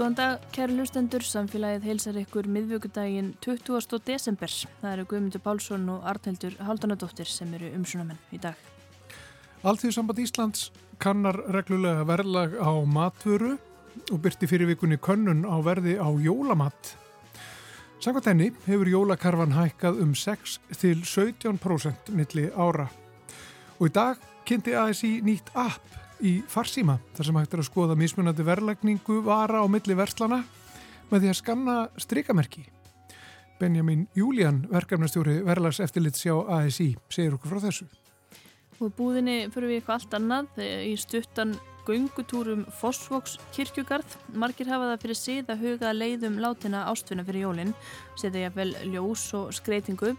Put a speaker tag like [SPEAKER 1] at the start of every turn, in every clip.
[SPEAKER 1] Góðan dag, kæri hlustendur, samfélagið heilsar ykkur miðvöggudaginn 20. desember. Það eru Guðmundur Pálsson og Arnheldur Haldanadóttir sem eru umsunamenn í dag.
[SPEAKER 2] Alltíð samband Íslands kannar reglulega verðlag á matvöru og byrti fyrir vikunni könnun á verði á jólamatt. Samkvæmt henni hefur jólakarfan hækkað um 6 til 17% milli ára. Og í dag kynnti ASI nýtt app í farsíma þar sem hægt er að skoða mismunandi verðlækningu vara á milli verslana með því að skanna strikamerki. Benjamin Júlían, verkefnastjóri verðlags eftirlits hjá ASI, segir okkur frá þessu.
[SPEAKER 1] Og búðinni fyrir við eitthvað allt annað í stuttan göngutúrum Fossvoks kirkjugarð. Margir hafa það fyrir síð að huga leiðum látina ástfina fyrir jólinn, setja ég vel ljós og skreitingu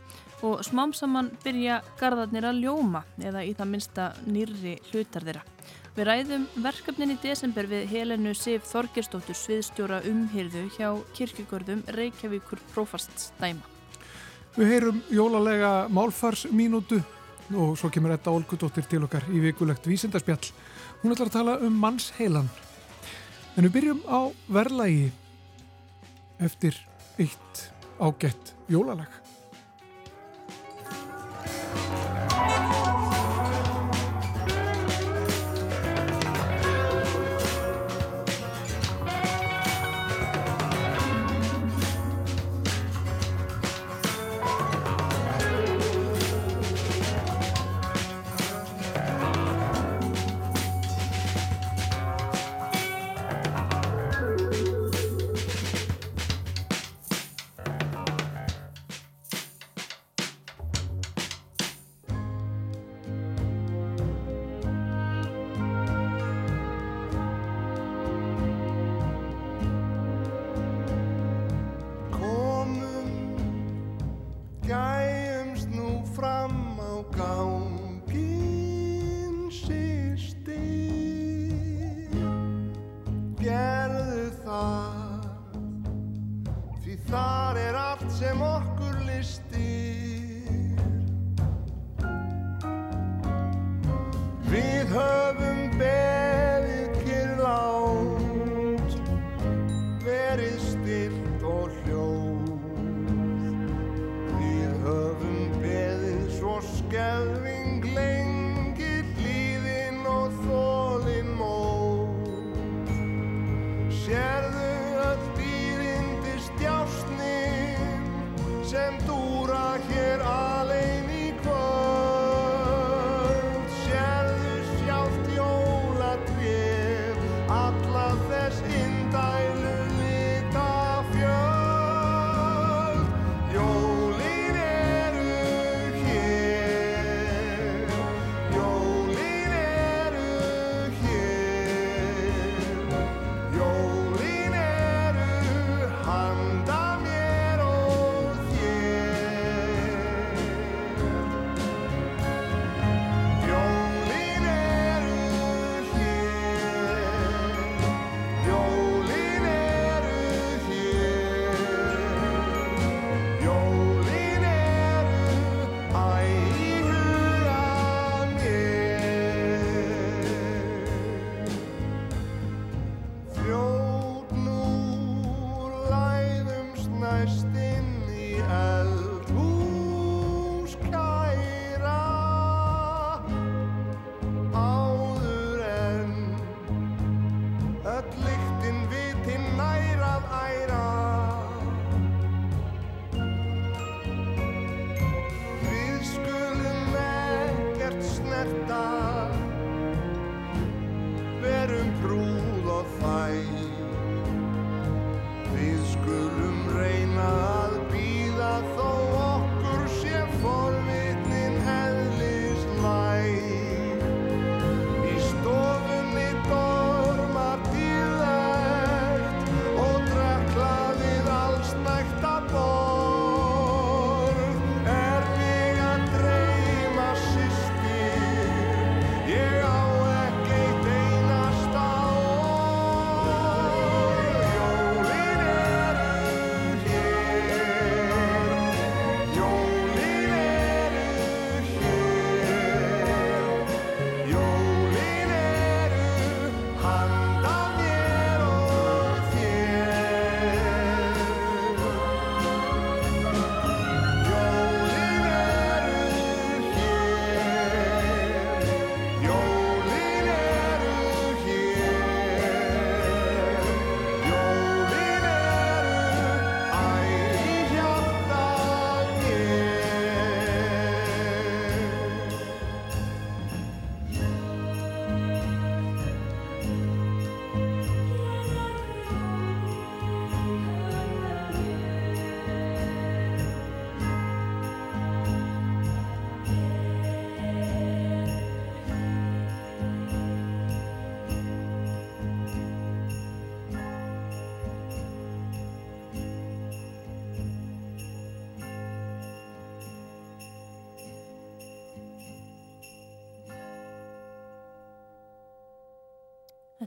[SPEAKER 1] og smám saman byrja gardarnir að ljóma eða í það minsta nýrri hlutar þeirra. Við ræðum verkefnin í desember við Helenu Sif Þorgerstóttur sviðstjóra umhyrðu hjá kirkugörðum Reykjavíkur Prófaststæma.
[SPEAKER 2] Við heyrum jólalega málfarsminútu og svo kemur þetta Olgudóttir til okkar í vikulegt vísindarspjall. Hún ætlar að tala um mannsheilan. En við byrjum á verðlægi eftir eitt ágætt jólalag.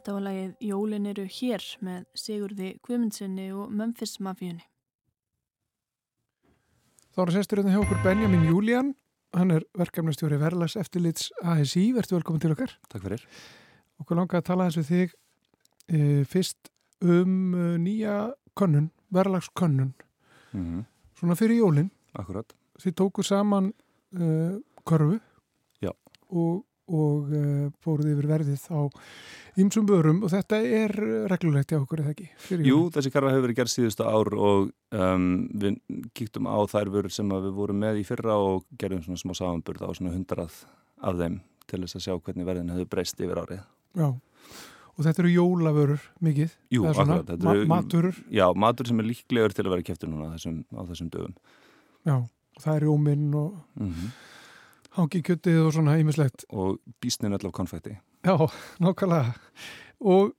[SPEAKER 1] Þetta var lagið Jólin eru hér með Sigurði Guðmundssoni og Memphis Mafíunni.
[SPEAKER 2] Þá er sestur hérna hjá okkur Benjamin Júlían. Hann er verkefnastjóri Verlags eftirlits ASI. Verður velkominn til okkar.
[SPEAKER 3] Takk fyrir.
[SPEAKER 2] Okkur langar að tala við þig e, fyrst um e, nýja könnun, Verlagskönnun. Mm -hmm. Svona fyrir jólinn.
[SPEAKER 3] Akkurat.
[SPEAKER 2] Þið tóku saman e, körfu
[SPEAKER 3] Já.
[SPEAKER 2] og, og e, fóruð yfir verðið á Ímsum börum og þetta er reglulegt hjá okkur, eða ekki?
[SPEAKER 3] Jú, þessi karfa hefur verið gerð síðustu ár og um, við kíktum á þær vörur sem við vorum með í fyrra og gerðum svona smá samanburð á svona hundrað af þeim til þess að sjá hvernig verðin hefur breyst yfir árið.
[SPEAKER 2] Já, og þetta eru jólavörur mikið?
[SPEAKER 3] Jú, akkurat. Þetta
[SPEAKER 2] eru maturur?
[SPEAKER 3] Já, matur sem er líklegur til að vera kæftur núna þessum, á þessum dögum.
[SPEAKER 2] Já, það er jóminn og mm -hmm. Hangi kjöttið og svona ímislegt.
[SPEAKER 3] Og bísnin öll af konfetti.
[SPEAKER 2] Já, nákvæmlega. Og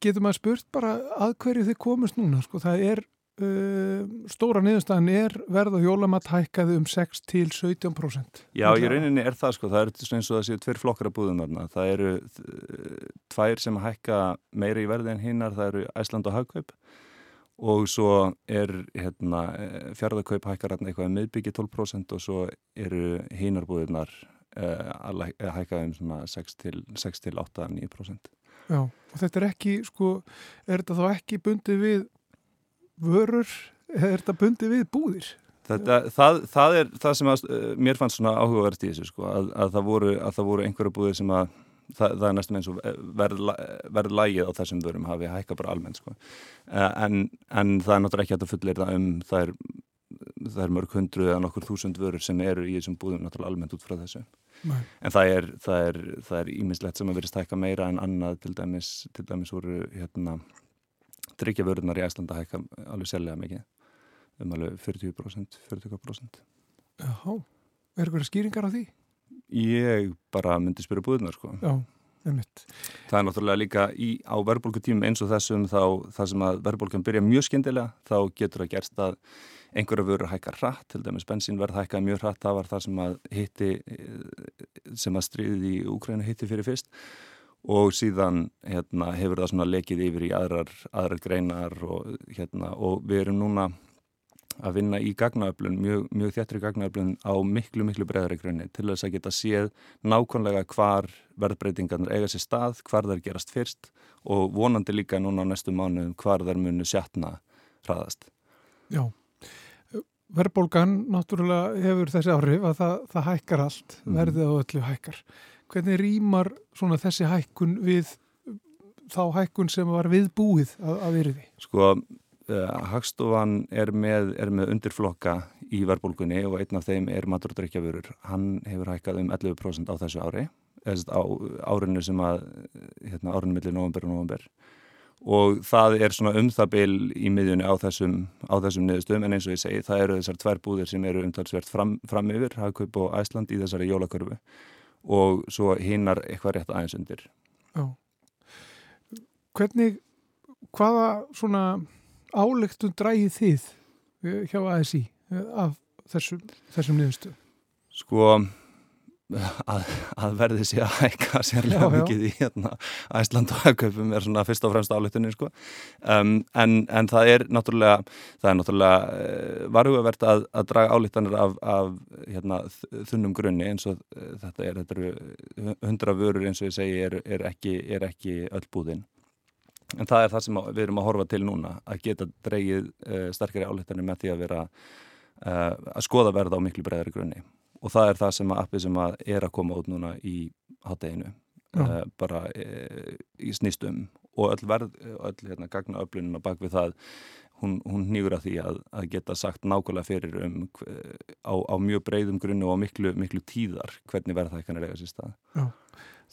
[SPEAKER 2] getur maður spurt bara að hverju þið komist núna? Sko, það er, uh, stóra niðurstaðan er verð og jólamatt hækkaði um 6 til 17%.
[SPEAKER 3] Já, í rauninni er það sko, það er eins og það séu tveir flokkar að búðum þarna. Það eru tvær sem hækka meira í verði en hinnar, það eru Æsland og Hagkaup og svo er hérna, fjárðarkaup hækkar eitthvað meðbyggi 12% og svo eru hinnarbúðunar Eh, að hækka um svona 6-8-9%.
[SPEAKER 2] Já, og þetta er ekki, sko, er þetta þá ekki bundið við vörur, er þetta bundið við búðir?
[SPEAKER 3] Þetta, það, það er það sem að, eh, mér fannst svona áhugavert í þessu, sko, að, að, það, voru, voru einhverja búðir sem að það, það er næstum eins og verð, verð lægið á þessum vörum hafi hækka bara almennt, sko. Eh, en, en það er náttúrulega ekki hægt að fullir það um það er það er mörg hundru eða nokkur þúsund vörur sem eru í þessum búðum náttúrulega almennt út frá þessu Nei. en það er, ímislegt sem að verið stækka meira en annað til dæmis, til dæmis voru hérna drikjavörunar í Æslanda hækka alveg selja mikið um alveg 40% 40%
[SPEAKER 2] Já, er eitthvað skýringar á því?
[SPEAKER 3] Ég bara myndi spyrja búðunar sko.
[SPEAKER 2] Já, einmitt.
[SPEAKER 3] Það er náttúrulega líka í, á verðbólkutímum eins og þessum þá það sem að verðbólkan byrja mjög skindilega þá getur það gerst að einhverju vörur hækkar hratt, til dæmis bensínverð hækkar mjög hratt, það var það sem að hitti, sem að stríðið í Úkræna hitti fyrir fyrst. Og síðan hérna, hefur það svona lekið yfir í aðrar, aðrar greinar og, hérna, og við erum núna að vinna í gagnaöflun, mjög, mjög þjættri gagnaöflun á miklu, miklu breyðari grunni til þess að geta séð nákvæmlega hvar verðbreytingarnir eiga sér stað, hvar þær gerast fyrst og vonandi líka núna á næstu mánu hvar þær munu sjatna hraðast.
[SPEAKER 2] Já, verðbólgan náttúrulega hefur þessi áhrif að það, það hækkar allt, mm. verðið á öllu hækkar. Hvernig rýmar svona þessi hækkun við þá hækkun sem var viðbúið að, að veriði?
[SPEAKER 3] Sko, uh, Hagstofan er með, er með undirflokka í verðbólgunni og einn af þeim er matur og drikjavörur. Hann hefur hækkað um 11% á þessu ári, eða á árinu sem að, hérna, árinu millir november og november og það er svona um það byl í miðjunni á þessum, þessum niðurstöðum en eins og ég segi það eru þessar tvær búðir sem eru umtalsvert fram, fram yfir, Hagkaup og Æsland í þessari jólakörfu og svo hinnar eitthvað rétt aðeins undir.
[SPEAKER 2] Já. Hvernig, hvaða svona álegtun drægið þið hjá ASI af þessum, þessum niðurstöðum?
[SPEAKER 3] Sko að, að verði sér að hækka sérlega mikið í hérna, Æsland og Hagkaupum er svona fyrst og fremst álutinni sko. um, en, en það er náttúrulega, það er náttúrulega uh, varhugavert að, að draga álutanir af, af hérna, þunnum grunni eins og þetta er, hundra vörur eins og ég segi er, er, ekki, er ekki öll búðinn en það er það sem við erum að horfa til núna að geta dreigið uh, sterkari álutanir með því að vera að skoða verða á miklu bregðari grunni. Og það er það sem að appið sem að er að koma út núna í hátteginu uh, bara uh, í snýstum og öll verð, öll hérna gagna öflunum að bak við það hún, hún nýgur að því að, að geta sagt nákvæmlega fyrir um á, á mjög breyðum grunnu og miklu, miklu tíðar hvernig verð það að reyga sér stað.
[SPEAKER 2] Já.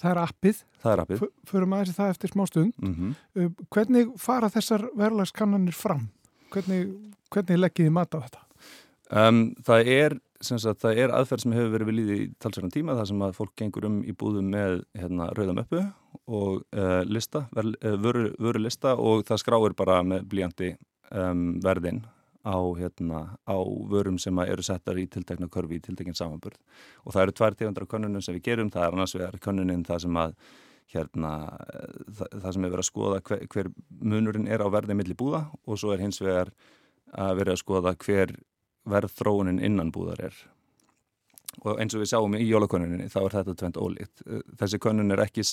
[SPEAKER 2] Það er appið.
[SPEAKER 3] Það er appið.
[SPEAKER 2] Förum aðeins það eftir smá stund. Mm -hmm. Hvernig fara þessar verðlagskannanir fram? Hvernig, hvernig leggiði mat á þetta?
[SPEAKER 3] Um, það er sagt, það er aðferð sem hefur verið við líði í talsverðan tíma þar sem að fólk gengur um í búðum með hérna, rauðam uppu og uh, lista, ver, uh, vöru, vöru lista og það skráir bara með blíjandi um, verðin á, hérna, á vörum sem eru settar í tiltekna körfi í tiltekinn samanburð. Og það eru tvær tegundra konunum sem við gerum, það er annars vegar konunin það sem að hérna það, það sem er verið að skoða hver, hver munurinn er á verðið millir búða og svo er hins vegar að verið að skoða hver verðþróunin innan búðar er. Og eins og við sáum í jólakonuninni þá er þetta tvent ólíkt. Þessi konun er ekki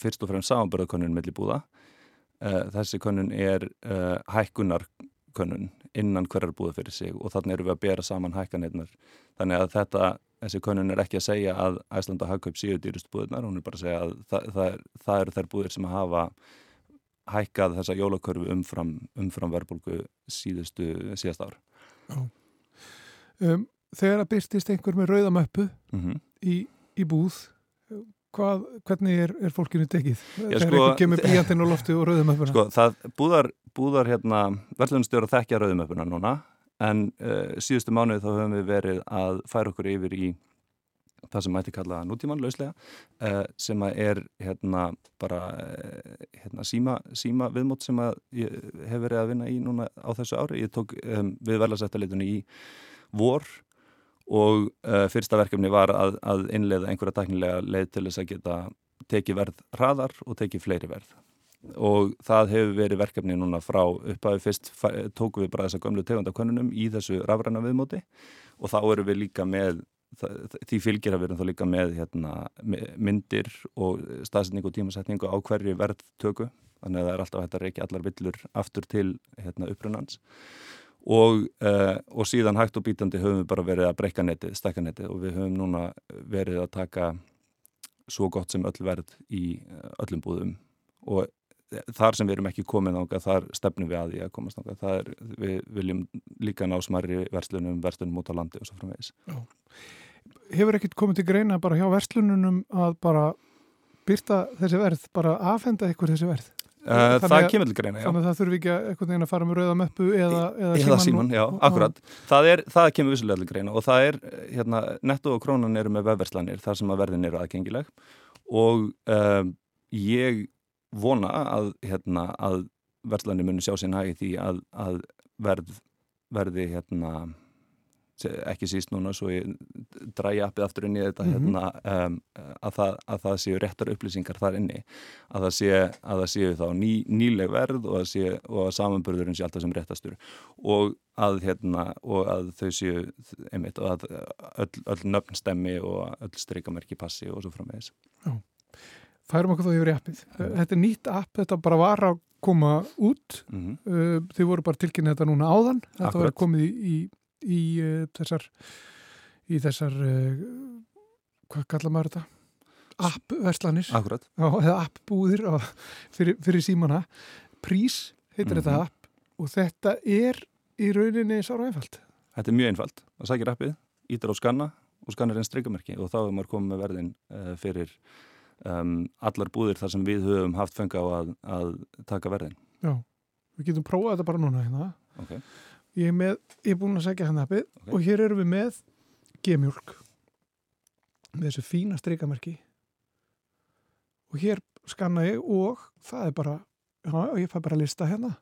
[SPEAKER 3] fyrst og fremst samanbörðakonun millir búða. Þessi konun er hækkunarkonun innan hverjar búða fyrir sig og þannig eru við að bera saman hækkanirnar þannig að þetta þessi konun er ekki að segja að Æslanda hagkaup síu dýrust búðunar, hún er bara að segja að það, það, það eru þær búðir sem hafa hækkað þessa jólakörfu umfram, umfram verbulgu síðustu síðast ár.
[SPEAKER 2] Um, þegar að byrstist einhver með rauðamöppu mm -hmm. í, í búð, hvað, hvernig er, er fólkinu tekið? Já, þegar sko, kemur bíjandinn á loftu og rauðamöppuna?
[SPEAKER 3] Sko, það búðar, búðar hérna, verðlunstjóra þekkja rauðamöppuna núna en uh, síðustu mánuði þá höfum við verið að færa okkur yfir í það sem mæti kalla nútíman lauslega uh, sem að er hérna bara uh, hérna, síma, síma viðmót sem ég hef verið að vinna í núna á þessu ári. Ég tók um, við verðlarsættalitunni í vor og fyrsta verkefni var að, að innleiða einhverja taknilega leið til þess að geta tekið verð hraðar og tekið fleiri verð. Og það hefur verið verkefni núna frá upphæðu fyrst tóku við bara þessa gömlu tegundakönnunum í þessu rafræna viðmóti. Og þá eru við líka með því fylgir að við erum þá líka með hérna, myndir og staðsetning og tímasetningu á hverju verðtöku. Þannig að það er alltaf hægt að reykja allar villur aftur til hérna, upprunans og, uh, og síðan hægt og bítandi höfum við bara verið að breyka netið, stakka netið og við höfum núna verið að taka svo gott sem öll verð í eh, öllum búðum og þar sem við erum ekki komið ánga, þar stefnum við að því að komast ánga. Það er, við viljum líka ná smarri verslunum, verslunum út á landi og svo framvegis. Já.
[SPEAKER 2] Hefur ekkert komið til greina bara hjá verslununum að bara byrta þessi verð, bara afhenda ykkur þessi verð?
[SPEAKER 3] Uh, það kemur til greina, já.
[SPEAKER 2] Þannig að það þurfi ekki að einhvern veginn að fara með rauða möppu eða,
[SPEAKER 3] eða, eða síman. Já, og, akkurat. Það, er, það kemur vissulega til greina og það er, hérna, netto og krónan eru með vefverslanir þar sem að verðin eru aðgengileg og uh, ég vona að, hérna, að verðlanir muni sjá sín hægi því að, að verð, verði hérna, ekki síst núna svo ég dræja appið aftur inn í þetta mm -hmm. hérna, um, að, það, að það séu réttar upplýsingar þar inni að það séu, að það séu þá ný, nýleg verð og að, sé, og að samanbörðurinn sé alltaf sem réttastur og að, hérna, og að þau séu einmitt og að öll, öll nöfn stemmi og öll streikamerki passi og svo fram með þess Já
[SPEAKER 2] færum okkur þá yfir í appið. Mm. Þetta er nýtt app, þetta bara var að koma út, mm -hmm. þið voru bara tilkynna þetta núna áðan, þetta Akkurat. var komið í, í, í uh, þessar, í þessar, uh, hvað kalla maður þetta? Appverslanir, eða appbúðir fyrir, fyrir símana. Prís heitir mm -hmm. þetta mhm. app og þetta er í rauninni sára einfalt.
[SPEAKER 3] Þetta er mjög einfalt, það sækir appið, ítar á skanna og skannar einn streikamerki og þá er maður komið með verðin uh, fyrir um, allar búðir þar sem við höfum haft fengi á að, að taka verðin.
[SPEAKER 2] Já, við getum prófað þetta bara núna hérna. Okay. Ég er, með, ég er búin að segja hérna appið okay. og hér eru við með gemjölk með þessu fína streikamerki og hér skanna ég og það er bara, já, ég fæ bara að lista hérna.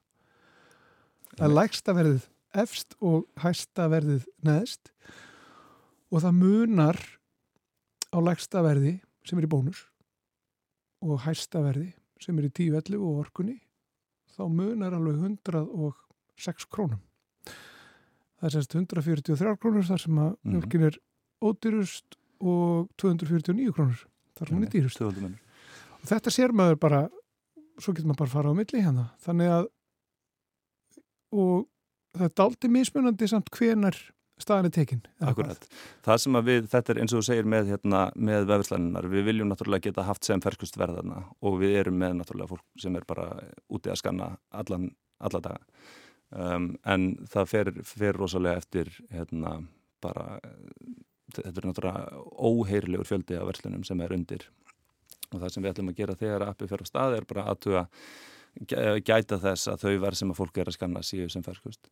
[SPEAKER 2] Það er lægsta verðið efst og hæsta verðið neðst. Og það munar á lægsta verði sem er í bónus og hæstaverði sem er í 10.11 og orkunni. Þá munar alveg 106 krónum það er semst 143 krónur þar sem að mhm. mjölkin er ódýrust og 249 krónur þar sem hún er dýrust og þetta sér maður bara svo getur maður bara að fara á milli hérna þannig að og það er daldi mismunandi samt hvenar staðan er tekinn.
[SPEAKER 3] Akkurat. Það sem að við, þetta er eins og þú segir með, hérna, með vefðslæninar, við viljum náttúrulega geta haft sem ferskust verðarna og við erum með náttúrulega fólk sem er bara úti að skanna allan, alla daga. Um, en það fer, fer rosalega eftir hérna, bara, þetta er náttúrulega óheirilegur fjöldi af verslunum sem er undir. Og það sem við ætlum að gera þegar appi fer á stað er bara að gæta þess að þau verð sem að fólk er að skanna síu sem ferskust.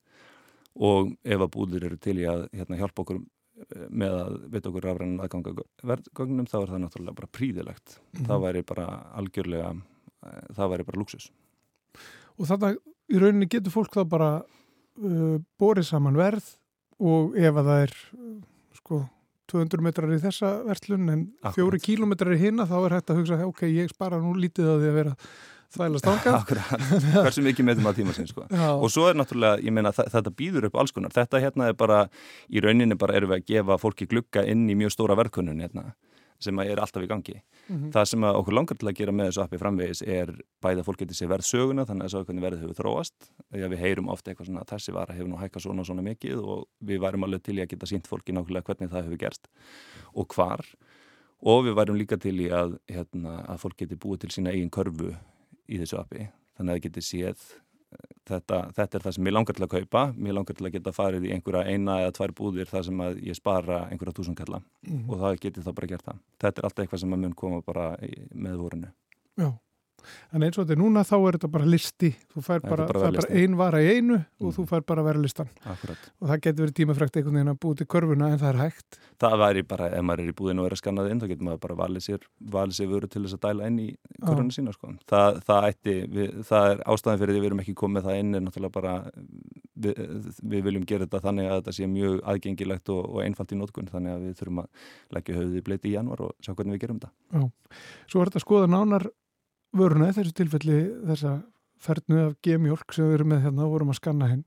[SPEAKER 3] Og ef að búður eru til í að hérna, hjálpa okkur eh, með að veit okkur rafræðin aðgangagögnum þá er það náttúrulega bara príðilegt mm -hmm. það væri bara algjörlega eh, það væri bara luxus
[SPEAKER 2] Og að í rauninni getur fólk þá bara uh, borið saman verð og ef að það er uh, sko 200 metrar í þessa verslun en fjóri kílometrar í hinna þá er hægt að hugsa ok, ég spara nú lítið að því að vera þvælast ánkað
[SPEAKER 3] hversu mikið meðum að tíma sinns sko. og svo er náttúrulega, ég meina þetta býður upp alls konar, þetta hérna er bara í rauninni bara erum við að gefa fólki glukka inn í mjög stóra verkunun hérna sem er alltaf í gangi. Mm -hmm. Það sem okkur langar til að gera með þessu appi framvegis er bæða fólk getur sér verð söguna þannig að þessu hvernig verð hefur þróast. Þegar við heyrum ofta eitthvað svona að þessi vara hefur nú hækkað svona og svona mikið og við værum alveg til í að geta sínt fólki nákvæmlega hvernig það hefur gerst og hvar og við værum líka til í að, hérna, að fólk getur búið til sína eigin körfu í þessu appi þannig að það getur séð þetta, þetta er það sem ég langar til að kaupa. Mér langar til að geta farið í einhverja eina eða tvær búðir þar sem að ég spara einhverja túsunkalla mm -hmm. og það getur þá bara gert það. Þetta er alltaf eitthvað sem að mun koma bara með vorinu.
[SPEAKER 2] Já En eins og þetta er núna þá er þetta bara listi þú fær bara, bara, bara ein vara í einu mm. og þú fær bara að vera listan
[SPEAKER 3] Akkurat.
[SPEAKER 2] og það getur verið tímafrækt einhvern veginn að búið til körfuna en það er hægt
[SPEAKER 3] Það væri bara, ef maður er í búðinu og er að skannað inn þá getur maður bara valið sér, valið sér vöru til þess að dæla inn í körfuna sína sko. það, það, ætti, við, það er ástæðan fyrir því við erum ekki komið það inn er náttúrulega bara við, við viljum gera þetta þannig að þetta sé mjög aðgengilegt og, og einfalt í nótkunn þannig að við þurfum að leggja höfuði bleiti í januar og sjá hvernig við gerum þetta Já.
[SPEAKER 2] Svo er þetta skoða nánar vöruna þessu tilfelli þessa fernu af gemjólk sem við erum með hérna og vorum að skanna henn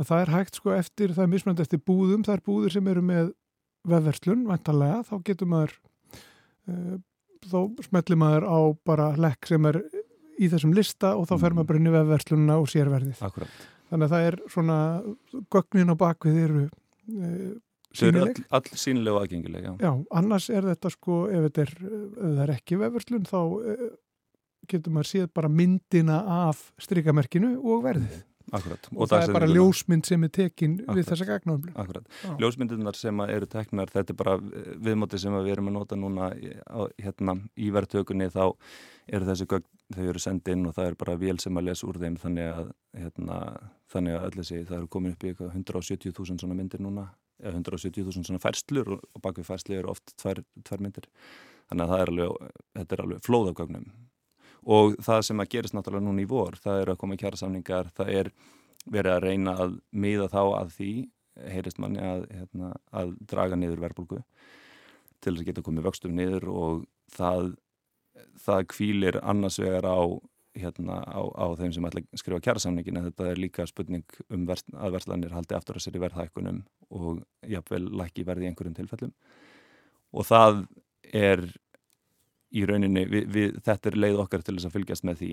[SPEAKER 2] að það er hægt sko eftir, það er mismönd eftir búðum, það er búður sem eru með vefverslun, vantarlega, þá getur maður uh, þá smellir maður á bara lekk sem er í þessum lista og þá fer maður bara inn í vefverslununa og sérverðið.
[SPEAKER 3] Akkurat.
[SPEAKER 2] Þannig að það er svona gögnin á bakvið eru uh,
[SPEAKER 3] sínileg. All, all sínileg og aðgengileg, já.
[SPEAKER 2] Já, annars er þetta sko, ef þetta er, ef það er ekki vefverslun þá uh, getur maður séð bara myndina af strykamerkinu og verðið.
[SPEAKER 3] Akkurat.
[SPEAKER 2] Og, og það er bara ljósmynd sem er tekin Akkurat. við þessa gagnáðumlu.
[SPEAKER 3] Akkurat. Ljósmyndunar sem eru teknar, þetta er bara viðmóti sem við erum að nota núna hérna, í verðtökunni þá eru þessi gögn, þau eru sendið inn og það er bara vél sem að lesa úr þeim þannig að, hérna, þannig að öll þessi, það eru komin upp í 170.000 svona myndir núna, eða 170.000 svona færslur og, bak við færsli eru oft tvær, tvær myndir. Þannig að það er alveg, þetta er alveg flóðafgögnum og það sem að gerist náttúrulega núna í vor, það er að koma kjærasamningar, það er verið að reyna að miða þá að því, heyrist manni að, hérna, að draga niður verbulgu til þess að geta komið vöxtum niður og það, það kvílir annars vegar á, hérna, á, á þeim sem ætla að skrifa kjærasamningin en þetta er líka spurning um verst, að verslanir haldi aftur að sér í verðhækkunum og jáfnvel lækki verði í einhverjum tilfellum. Og það er í rauninni, við, við, þetta er leið okkar til þess að fylgjast með því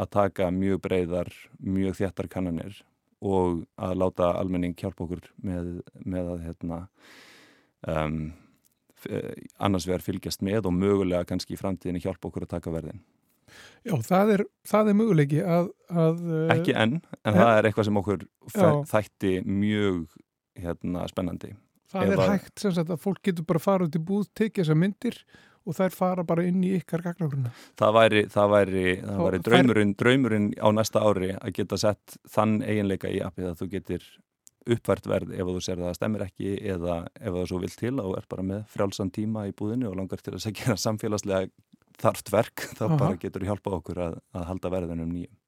[SPEAKER 3] að taka mjög breyðar, mjög þjættar kannanir og að láta almenning hjálpa okkur með, með að hérna, um, annars vegar fylgjast með og mögulega kannski í framtíðinni hjálpa okkur að taka verðin.
[SPEAKER 2] Já, það er, það er möguleiki að... að
[SPEAKER 3] Ekki enn, en það er eitthvað sem okkur þætti mjög hérna, spennandi.
[SPEAKER 2] Það er hægt, sem sagt, að fólk getur bara fara út í búð, tekið þessar myndir og þær fara bara inn í ykkar gagnagrunna.
[SPEAKER 3] Það væri, það væri, það væri draumurinn, draumurinn á næsta ári að geta sett þann eiginleika í appið að þú getur uppvært verð ef þú ser það að stemmir ekki eða ef það svo vil til og er bara með frjálsan tíma í búðinu og langar til að gera samfélagslega þarft verk þá Aha. bara getur hjálpa okkur að, að halda verðinum nýjum.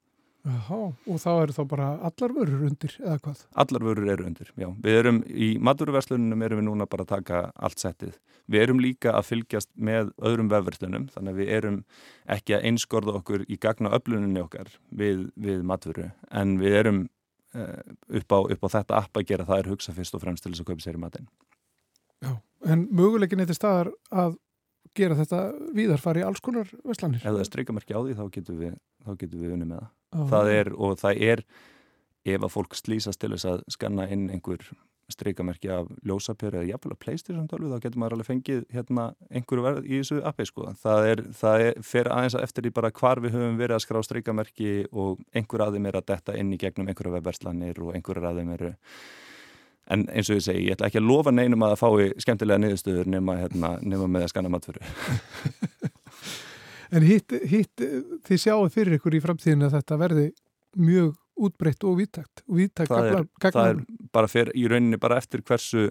[SPEAKER 2] Jaha, og þá eru þá bara allar vörur undir eða hvað?
[SPEAKER 3] Allar vörur eru undir, já. Við erum í maturverslunum erum við núna bara að taka allt settið. Við erum líka að fylgjast með öðrum vefverslunum þannig að við erum ekki að einskorða okkur í gagna öfluninni okkar við, við matvöru en við erum uh, upp, á, upp á þetta app að gera það er hugsa fyrst og fremst til þess að kaupa sér í matin.
[SPEAKER 2] Já, en möguleikin eittir staðar að gera þetta víðar fari í alls konar verslanir?
[SPEAKER 3] Ef það er streikamerki á því þá getum við, við unni með það. Það er, og það er ef að fólk slýsast til þess að skanna inn einhver streikamerki af ljósapjör eða jafnvel að playstation tölvu þá getur maður alveg fengið hérna einhverju verð í þessu appi sko. Það er, það er, fer aðeins eftir því bara hvar við höfum verið að skrá streikamerki og einhver aðeim er að detta inn í gegnum einhverju vefverslanir og einhverju aðeim eru en eins og ég segi, ég ætla ekki að lofa neinum að það fái skemmtilega niðurstöður nema, hérna, nema með að skanna matfyrir
[SPEAKER 2] En hitt, hitt þið sjáu fyrir ykkur í framtíðinu að þetta verði mjög útbreytt og viðtækt.
[SPEAKER 3] Það, það er bara fyrir, í rauninni bara eftir hversu,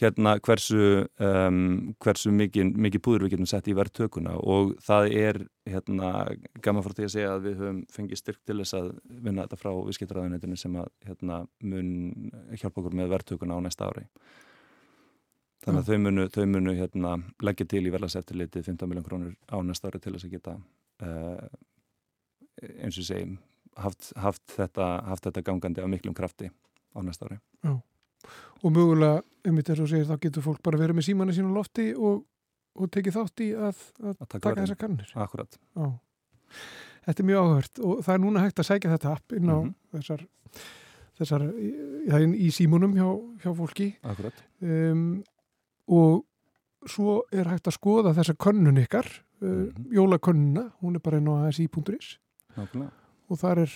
[SPEAKER 3] hérna, hversu, um, hversu mikið, mikið púður við getum sett í verðtökuna og það er hérna, gaman frá því að segja að við höfum fengið styrk til þess að vinna þetta frá viðskiptræðunitinu sem að hérna, mun hjálpa okkur með verðtökuna á næsta ári.
[SPEAKER 4] þannig að þau munu, þau munu hérna, leggja til í verðlagseftirliti 15 miljón krónur á næsta ári til þess að geta uh, eins og segjum haft, haft, þetta, haft þetta gangandi á miklum krafti á næsta ári
[SPEAKER 2] Já. og mögulega, um þetta er svo segir þá getur fólk bara verið með símanni sín á lofti og, og tekið þátt í að, að,
[SPEAKER 4] taka,
[SPEAKER 2] taka þessar kannir
[SPEAKER 4] Akkurat
[SPEAKER 2] Já. Þetta er mjög áhört og það er núna hægt að sækja þetta app inn á
[SPEAKER 4] Mhm.
[SPEAKER 2] þessar, þessar já, inn í símunum hjá, hjá fólki.
[SPEAKER 4] Akkurat
[SPEAKER 2] um, og svo er hægt að skoða þessa könnun ykkar uh,
[SPEAKER 4] Mhm.
[SPEAKER 2] jólakönnuna, hún er bara inn á
[SPEAKER 4] Nákvæmlega.
[SPEAKER 2] Og þar er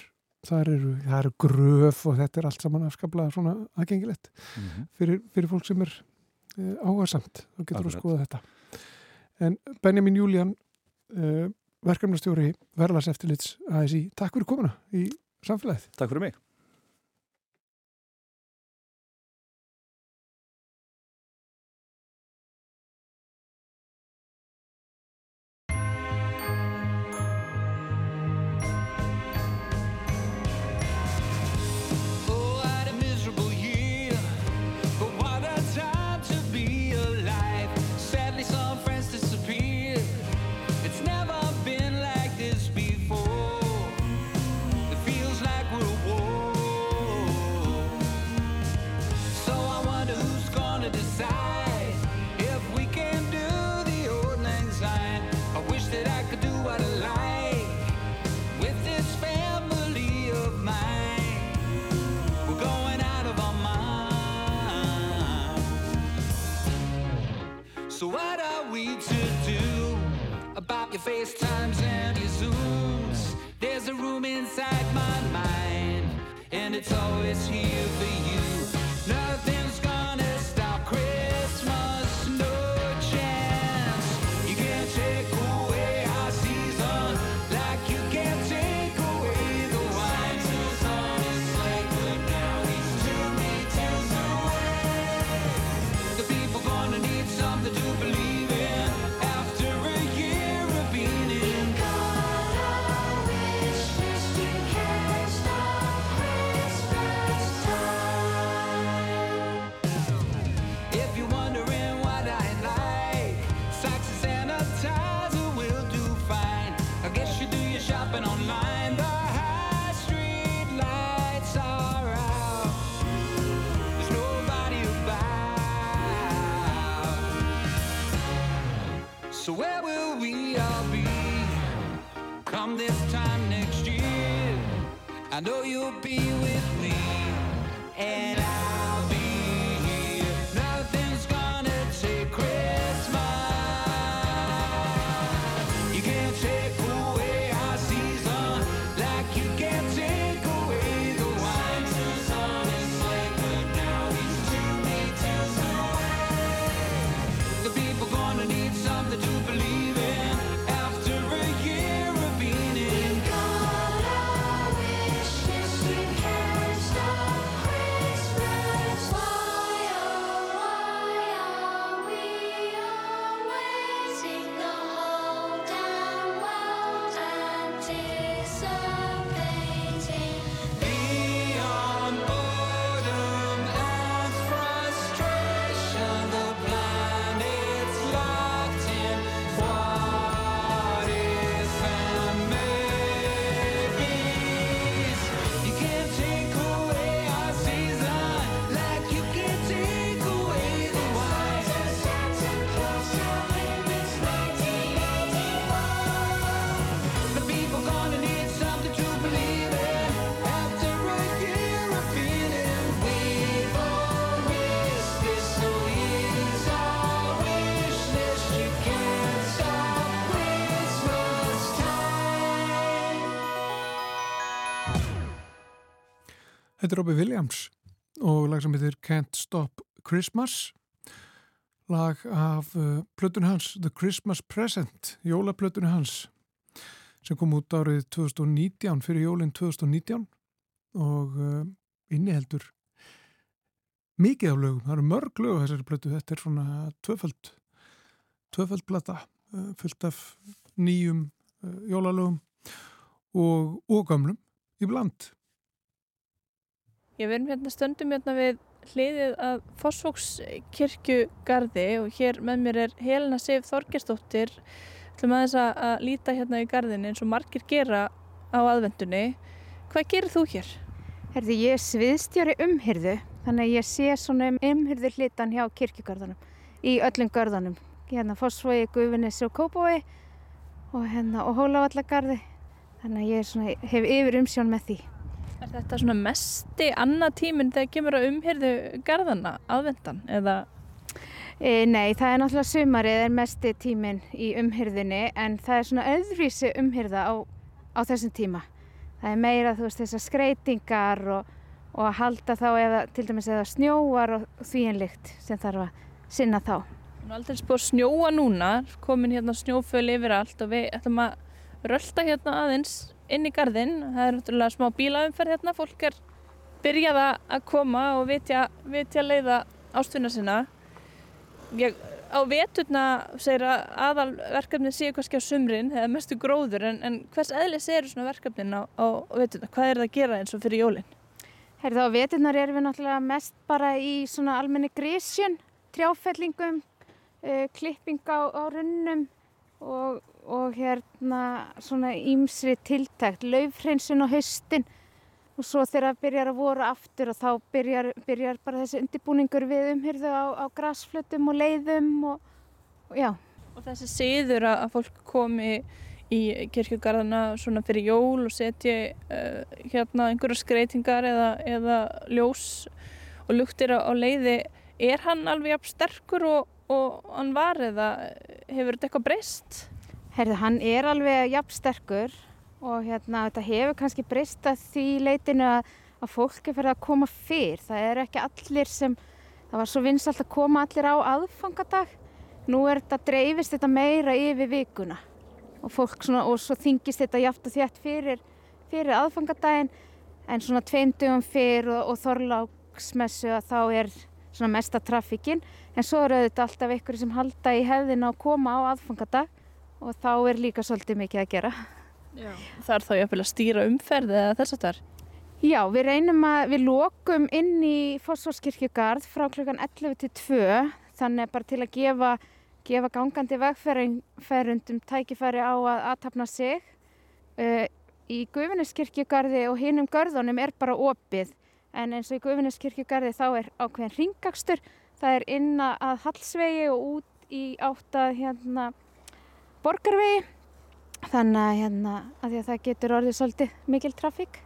[SPEAKER 2] þar eru, eru gröf og þetta er allt saman afskaplega svona aðgengilegt
[SPEAKER 4] mm -hmm.
[SPEAKER 2] fyrir, fyrir fólk sem er uh, áhersamt og getur að
[SPEAKER 4] Akkurat.
[SPEAKER 2] skoða þetta en Benjamin Júlían uh, verkefnastjóri Verðlas eftirlits ASI, takk fyrir komuna í samfélagið.
[SPEAKER 4] Takk fyrir mig
[SPEAKER 2] Er Robbie Williams og lag sem heitir Can't Stop Christmas. Lag af uh, plötunni hans The Christmas Present, jólaplötunni hans sem kom út árið 2019 fyrir jólinn 2019 og uh, inniheldur mikið af lögum, það eru mörg lög þessari plötu, þetta er svona tvöföld tvöföld plata uh, fullt af nýjum uh, jólalögum og, og gamlum í bland
[SPEAKER 1] Ég verðum hérna stöndum hérna við hliðið að Fossvókskirkjugarði og hér með mér er Helena Sif Þorgestóttir ætlum aðeins að, að líta hérna í garðin eins og margir gera á aðvendunni. Hvað gerir þú hér?
[SPEAKER 5] Herði, ég er sviðstjóri umhyrðu, þannig að ég sé svona um umhyrðu hlitan hjá kirkjugarðanum, í öllum garðanum. Hérna Fossvogi, Gufinis og Kópói og hérna og Hólavallagarði. Þannig að ég svona, hef yfir umsjón með því.
[SPEAKER 1] Er þetta svona mesti annað tíminn þegar kemur að umhyrðu garðana aðvendan eða
[SPEAKER 5] E, nei, það er náttúrulega sumarið er mesti tíminn í umhyrðinni en það er svona öðruvísi umhyrða á, á þessum tíma. Það er meira þú veist þessar skreitingar og, og að halda þá eða til dæmis eða snjóar og því en lykt sem þarf að sinna þá.
[SPEAKER 1] Nú er aldrei spór snjóa núna, komin hérna snjóföl yfir allt og við ætlum að rölda hérna aðeins inn í garðinn. Það er náttúrulega smá bílaumferð hérna, fólk er byrjað að- koma og vitja, vitja leiða ástuna sinna. Ég, á veturna segir að aðalverkefni séu kannski á sumrin eða mestu gróður en, en hvers eðlis eru svona verkefnin á, á veturna? Hvað er það að gera eins og fyrir jólinn?
[SPEAKER 5] Herði á veturnar erum við náttúrulega mest bara í svona almenni grísjön, trjáfellingum, uh, klipping á, á runnum og, og hérna svona ímsri tiltækt, laufhreinsun á haustin og svo þegar það byrjar að voru aftur og þá byrjar, byrjar bara þessi undirbúningur við umhyrðu á, á grasflötum og leiðum og, og já.
[SPEAKER 1] Og þessi siður að, fólk komi í kirkjugarðana svona fyrir jól og setji uh, hérna einhverja skreitingar eða, eða ljós og luktir á, á leiði, er hann alveg jafn sterkur og, og hann var eða hefur þetta eitthvað breyst?
[SPEAKER 5] Herði, hann er alveg jafn sterkur og hérna þetta hefur kannski breyst að því leitinu að, að fólk er fyrir að koma fyrr. Það er ekki allir sem, það var svo vinsalt að koma allir á aðfangadag. Nú er þetta, dreifist þetta meira yfir vikuna og fólk svona, og svo þingist þetta jaft og þétt fyrir, fyrir aðfangadaginn en svona tveimdugum fyrr og, og þorláksmessu að þá er svona mesta trafikkin en svo eru þetta alltaf ykkur sem halda í hefðina að koma á aðfangadag og þá er líka svolítið mikið að gera.
[SPEAKER 1] Já. Það er þá jafnvel að stýra umferð eða þess að þar?
[SPEAKER 5] Já, við reynum að, við lokum inn í Fossvorskirkjugarð frá klukkan 11 til 2 þannig bara til að gefa, gefa gangandi vegferundum tækifæri á að aðtapna sig. Uh, í Guðvinniskirkjugarði og hinum görðunum er bara opið en eins og í Guðvinniskirkjugarði þá er ákveðin ringakstur. Það er inn að Hallsvegi og út í átta hérna borgarvegi þannig að, hérna, að, að það getur orðið svolítið mikil trafík.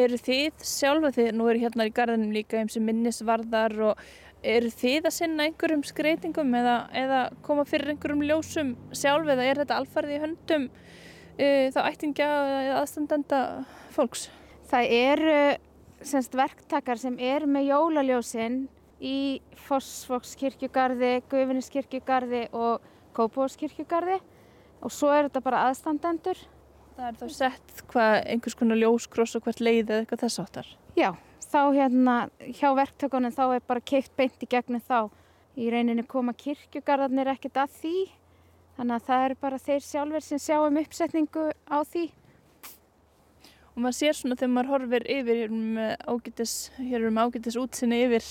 [SPEAKER 1] Eru þið sjálfa þið, nú eru hérna í garðinum líka eins og minnisvarðar og eru þið að sinna einhverjum skreitingum eða, eða koma fyrir einhverjum ljósum sjálf eða er þetta alfarið í höndum uh, þá ættingja eða aðstandenda fólks?
[SPEAKER 5] Það eru semst verktakar sem eru með jólaljósin í Fossvokskirkjugarði, Guðvinniskirkjugarði og Kópavóskirkjugarði og svo er þetta bara aðstandendur.
[SPEAKER 1] Það er þá sett hvað einhvers konar ljóskross og hvert leið eða eitthvað þess áttar.
[SPEAKER 5] Já, þá hérna hjá verktökunum þá er bara keitt beint í gegnum þá. Í reyninni koma kirkjugarðarnir ekkert að því, þannig að það eru bara þeir sjálfur sem sjá um uppsetningu á því.
[SPEAKER 1] Og maður sér svona þegar maður horfir yfir hér um ágætis, hér um ágætis útsinni yfir,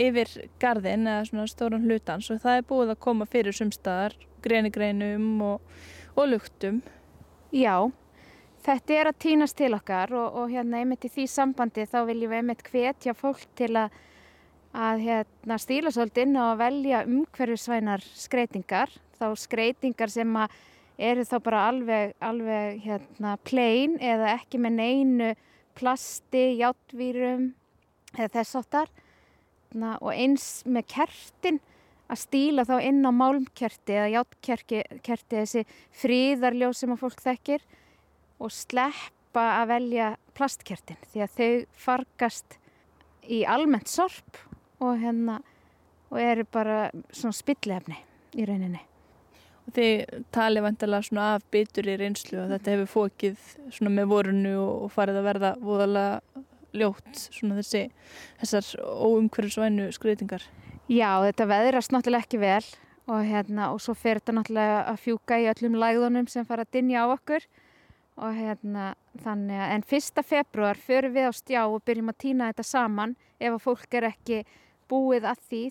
[SPEAKER 1] yfir garðin eða svona stóran hlutans og það er búið að koma fyrir sumstaðar, greiniggreinum og, og luktum.
[SPEAKER 5] Já, þetta er að týnast til okkar og, og hérna einmitt í því sambandi þá viljum við einmitt hvetja fólk til að, að hérna, stíla svolítið inn að velja umhverfisvænar skreitingar, þá skreitingar sem að eru þá bara alveg, alveg hérna, plain eða ekki með neinu plasti, játvírum eða þess áttar og eins með kertin að stíla þá inn á málmkerti eða játkerti þessi fríðarljós sem að fólk þekkir og sleppa að velja plastkertin því að þau fargast í almennt sorp og, hérna, og eru bara svona spillefni í rauninni.
[SPEAKER 1] Og þið talið vantilega svona af bitur í reynslu og þetta hefur fókið svona með vorunu og farið að verða voðalega ljótt svona þessi, þessar óumhverfisvænu skreitingar.
[SPEAKER 5] Já, þetta veðrast náttúrulega ekki vel og, hérna, og svo fer þetta náttúrulega að fjúka í öllum læðunum sem fara að dinja á okkur og hérna þannig að en fyrsta februar förum við á stjá og byrjum að týna þetta saman ef að fólk er ekki búið að því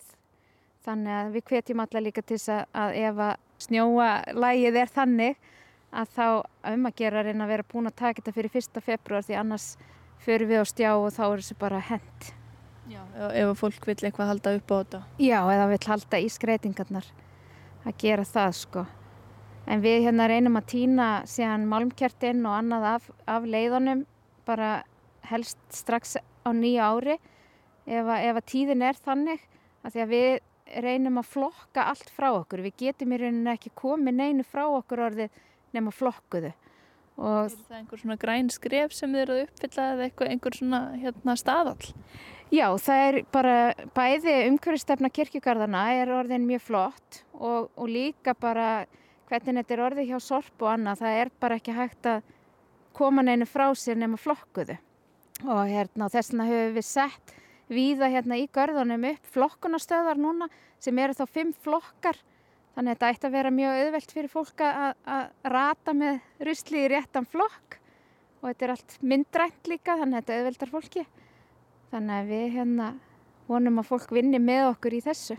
[SPEAKER 5] þannig að við hvetjum alla líka til þess að, að ef að snjóa lægið er þannig að þá um að gera að reyna að vera búin að taka þetta fyrir fyrsta februar því annars förum við á stjá og þá er þessu bara hent.
[SPEAKER 1] Já, ef að fólk vil eitthvað halda upp á þetta.
[SPEAKER 5] Já, eða vill halda í skreitingarnar að gera það sko. En við hérna reynum að týna síðan málmkjartinn og annað af, af leiðunum bara helst strax á nýja ári ef að, ef að tíðin er þannig að því að við reynum að flokka allt frá okkur. Við getum í rauninni ekki komið neinu frá okkur orðið nema flokkuðu. Og
[SPEAKER 1] Er það einhver svona græn skref sem þið eru að uppfylla eða eitthvað, einhver svona hérna staðall?
[SPEAKER 5] Já, það er bara bæði umhverfistefna kirkjugarðana er orðin mjög flott og, og líka bara hvernig þetta er orðið hjá sorp og annað, það er bara ekki hægt að koma neinu frá sér nema flokkuðu. Og hérna, þess vegna höfum við sett víða hérna í görðunum upp flokkunastöðar núna sem eru þá fimm flokkar. Þannig að þetta ætti að vera mjög auðvelt fyrir fólk að, að rata með rusli í réttan flokk og þetta er allt myndrænt líka þannig að þetta auðveldar fólki. Þannig að við hérna vonum að fólk vinni með okkur í þessu.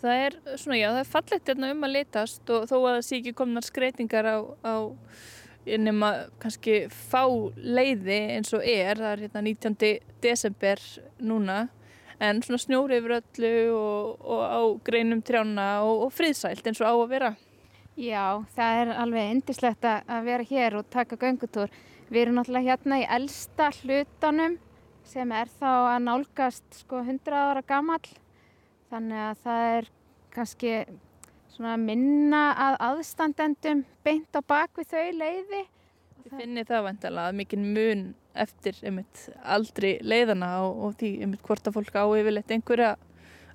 [SPEAKER 1] Það er svona, já, það er fallegt hérna um að litast og þó að það sé ekki komnar skreitingar á, á nema kannski fá leiði eins og er, það er hérna 19. desember núna, en svona snjóri yfir öllu og, og á greinum trjána og, og friðsælt eins og á að vera.
[SPEAKER 5] Já, það er alveg indislegt að vera hér og taka göngutúr. Við erum náttúrulega hérna í elsta hlutanum sem er þá að nálgast sko 100 ára gamall. Þannig að það er kannski svona minna að aðstandendum beint á bakvið þau leiði.
[SPEAKER 1] Þið finnir það vantilega að mikinn mun eftir einmitt aldri leiðana og, og því einmitt hvort að fólk á yfirleitt einhverja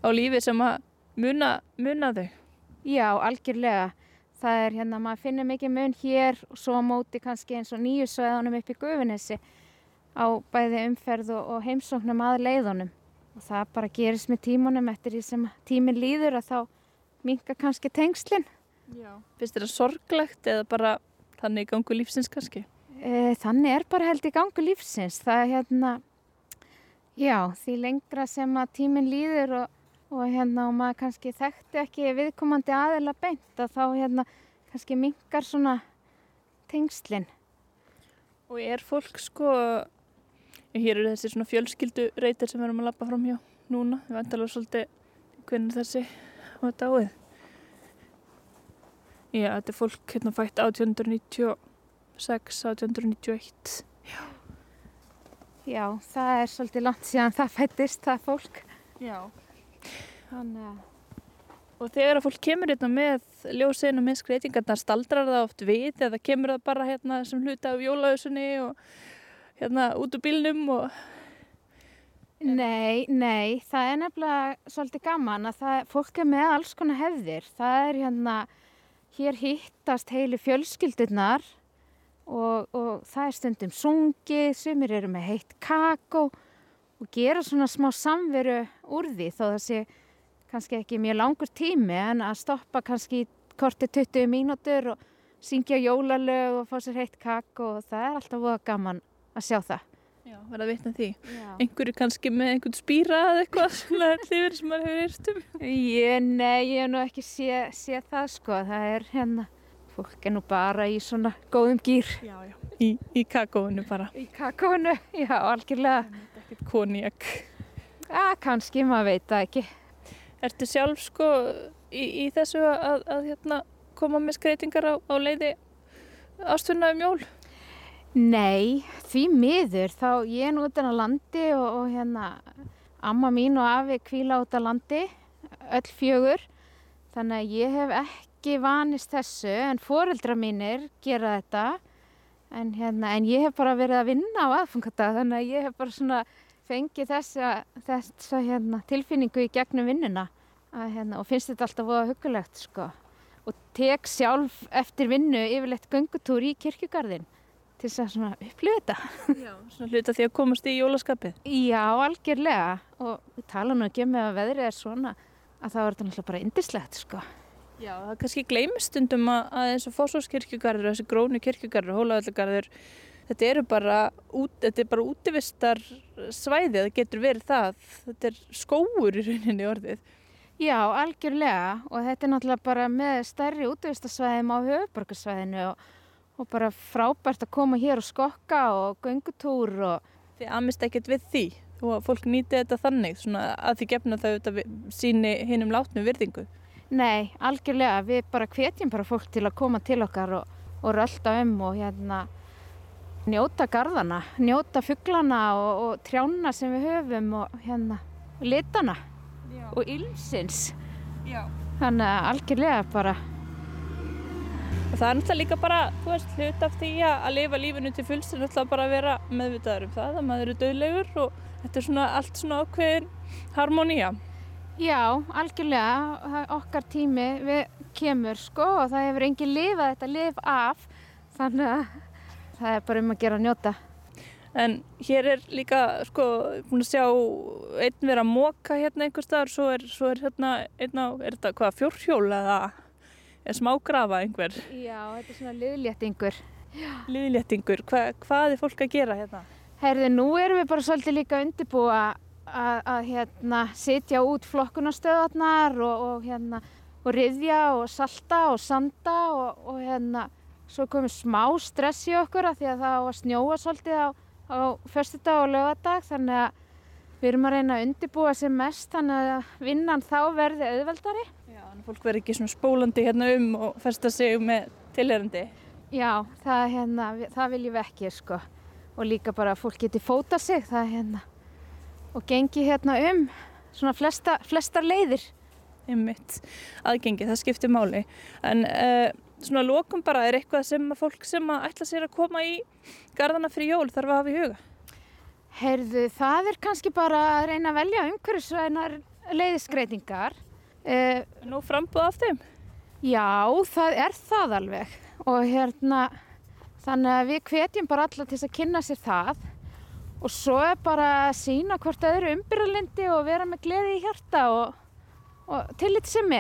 [SPEAKER 1] á lífi sem að muna, muna þau.
[SPEAKER 5] Já, algjörlega. Það er hérna, maður finnir mikið mun hér og svo móti kannski eins og nýju sveðunum upp í Gufinessi á bæði umferð og, og heimsóknum að leiðunum. Og það bara gerist með tímunum eftir því sem tíminn líður að þá minka kannski tengslinn.
[SPEAKER 1] Já. Finnst þér það sorglegt eða bara þannig gangu lífsins kannski?
[SPEAKER 5] E, þannig er bara held í gangu lífsins. Það er hérna, já, því lengra sem að tíminn líður og, og hérna og maður kannski þekkti ekki viðkomandi aðila beint að þá hérna kannski minkar svona tengslinn.
[SPEAKER 1] Og er fólk sko, hér eru þessi svona fjölskyldu reytir sem við erum að lappa fram hjá núna, við vantalega svolítið hvernig þessi var dáið. Já, þetta er fólk hérna fætt 1896, 1891.
[SPEAKER 5] Já, það er svolítið langt síðan það fættist, það fólk.
[SPEAKER 1] Já.
[SPEAKER 5] Þannig að,
[SPEAKER 1] Og þegar að fólk kemur hérna með ljósin og með skreitingarnar, staldrar það oft við eða kemur það bara hérna sem hluta af jólausunni og hérna út úr bílnum og
[SPEAKER 5] nei, nei, það er nefnilega svolítið gaman að það, fólk er með alls konar hefðir. Það er hérna, hér hittast heilu fjölskyldurnar og, og það er stundum sungið, sumir eru með heitt kakó og gera svona smá samveru úr því þó það sé kannski ekki mjög langur tími en að stoppa kannski korti 20 mínútur og syngja jólalög og fá sér heitt kakó og það er alltaf voða gaman að sjá það.
[SPEAKER 1] já, verða að vitna því.
[SPEAKER 5] Já.
[SPEAKER 1] Einhverju kannski með einhvern spýra eða eitthvað svona hlifir sem maður hefur heyrt um.
[SPEAKER 5] Ég, nei, ég hef nú ekki sé, sé það sko, það er hérna, fólk er nú bara í svona góðum gýr.
[SPEAKER 1] Já, já. Í, í kakóinu bara.
[SPEAKER 5] Í kakónu, já, algjörlega.
[SPEAKER 1] Ekkert konjak.
[SPEAKER 5] Já, kannski, maður veit það ekki.
[SPEAKER 1] Ertu sjálf sko í, í þessu að, að hérna, koma með skreitingar á, á leiði ástfunna um jól?
[SPEAKER 5] Nei, því miður, þá ég er nú utan á landi og, og hérna, amma mín og afi kvíla út á landi, öll fjögur, þannig að ég hef ekki vanist þessu, en foreldra mínir gera þetta, en, hérna, en ég hef bara verið að vinna á aðfangadag, þannig að ég hef bara svona fengið þessa, þessa hérna, tilfinningu í gegnum vinnuna að, hérna, og finnst þetta alltaf voða hugulegt sko. Og tek sjálf eftir vinnu yfirleitt göngutúr í kirkjugarðin til þess að upplifa þetta.
[SPEAKER 1] Já. Svona hluta því að komast í jólaskapið.
[SPEAKER 5] Já, algjörlega og við tala nú ekki um ef að veðrið er svona að það er þetta náttúrulega bara indislegt sko.
[SPEAKER 1] Já, það kannski gleymist stundum að, að eins og fósfórskirkjugarður, þessi grónu kirkjugarður, hólaöllugarður, þetta eru bara, út, þetta er bara útivistar svæði, það getur verið það, þetta er skóur í rauninni orðið.
[SPEAKER 5] Já, algjörlega og þetta er náttúrulega bara með stærri útvistasvæðum á höfuborgarsvæðinu og, og bara frábært að koma hér og skokka og göngutúr og
[SPEAKER 1] Þið amist ekkert við því og fólk nýti þetta þannig, svona að því gefna þau þetta síni hinnum látnu virðingu.
[SPEAKER 5] Nei, algjörlega, við bara hvetjum bara fólk til að koma til okkar og, og rölda um og hérna njóta garðana, njóta fugglana og, og trjána sem við höfum og hérna litana
[SPEAKER 1] Já.
[SPEAKER 5] og ylsins
[SPEAKER 1] Já.
[SPEAKER 5] þannig að algjörlega bara
[SPEAKER 1] Og það er náttúrulega líka bara, þú veist, hlut af því að lifa lífinu til fulls er náttúrulega bara að vera meðvitaður um það, að maður er döðlegur og þetta er svona allt svona ákveðin harmonía.
[SPEAKER 5] Já, algjörlega, okkar tími. Við kemur sko og það hefur engin lifað þetta lif af. Þannig að það er bara um að gera að njóta.
[SPEAKER 1] En hér er líka, sko, búin að sjá einn vera móka hérna einhver staðar, svo er, svo er hérna, einn á, er þetta hvað, fjórhjól eða er smágrafa einhver,
[SPEAKER 5] Já, þetta er svona liðléttingur.
[SPEAKER 1] liðléttingur, Hva, hvað er fólk að gera hérna?
[SPEAKER 5] Herði, nú erum við bara svolítið líka að undirbúa að, að hérna sitja út flokkunarstöðarnar og, og hérna og riðja og salta og sanda og, og hérna svo komið smá stress í okkur af því að það á að snjóa svolítið á, á föstudag og lögadag þannig að við erum að reyna að undirbúa sem mest þannig að vinnan þá verði auðveldari.
[SPEAKER 1] Já, að fólk verður ekki svona spólandi hérna um og festa sig með tilherandi.
[SPEAKER 5] Já, það, hérna, það viljum við ekki sko og líka bara að fólk geti fóta sig það hérna og gengi hérna um svona flesta, flestar leiðir.
[SPEAKER 1] einmitt aðgengi, það skiptir máli. En uh, svona lokum bara er eitthvað sem að fólk sem að ætla sér að koma í garðana fyrir jól þarf að hafa í huga?
[SPEAKER 5] Heyrðu, það er kannski bara að reyna að velja umhverfisvænar leiðisgreitingar. Uh,
[SPEAKER 1] nú frambúð af þeim?
[SPEAKER 5] Já, það er það alveg. Og hérna þannig að við hvetjum bara alla til að kynna sér það og svo er bara að sína hvort öðru umbyrðalindi og vera með gleði í hjarta og, og tillitsemi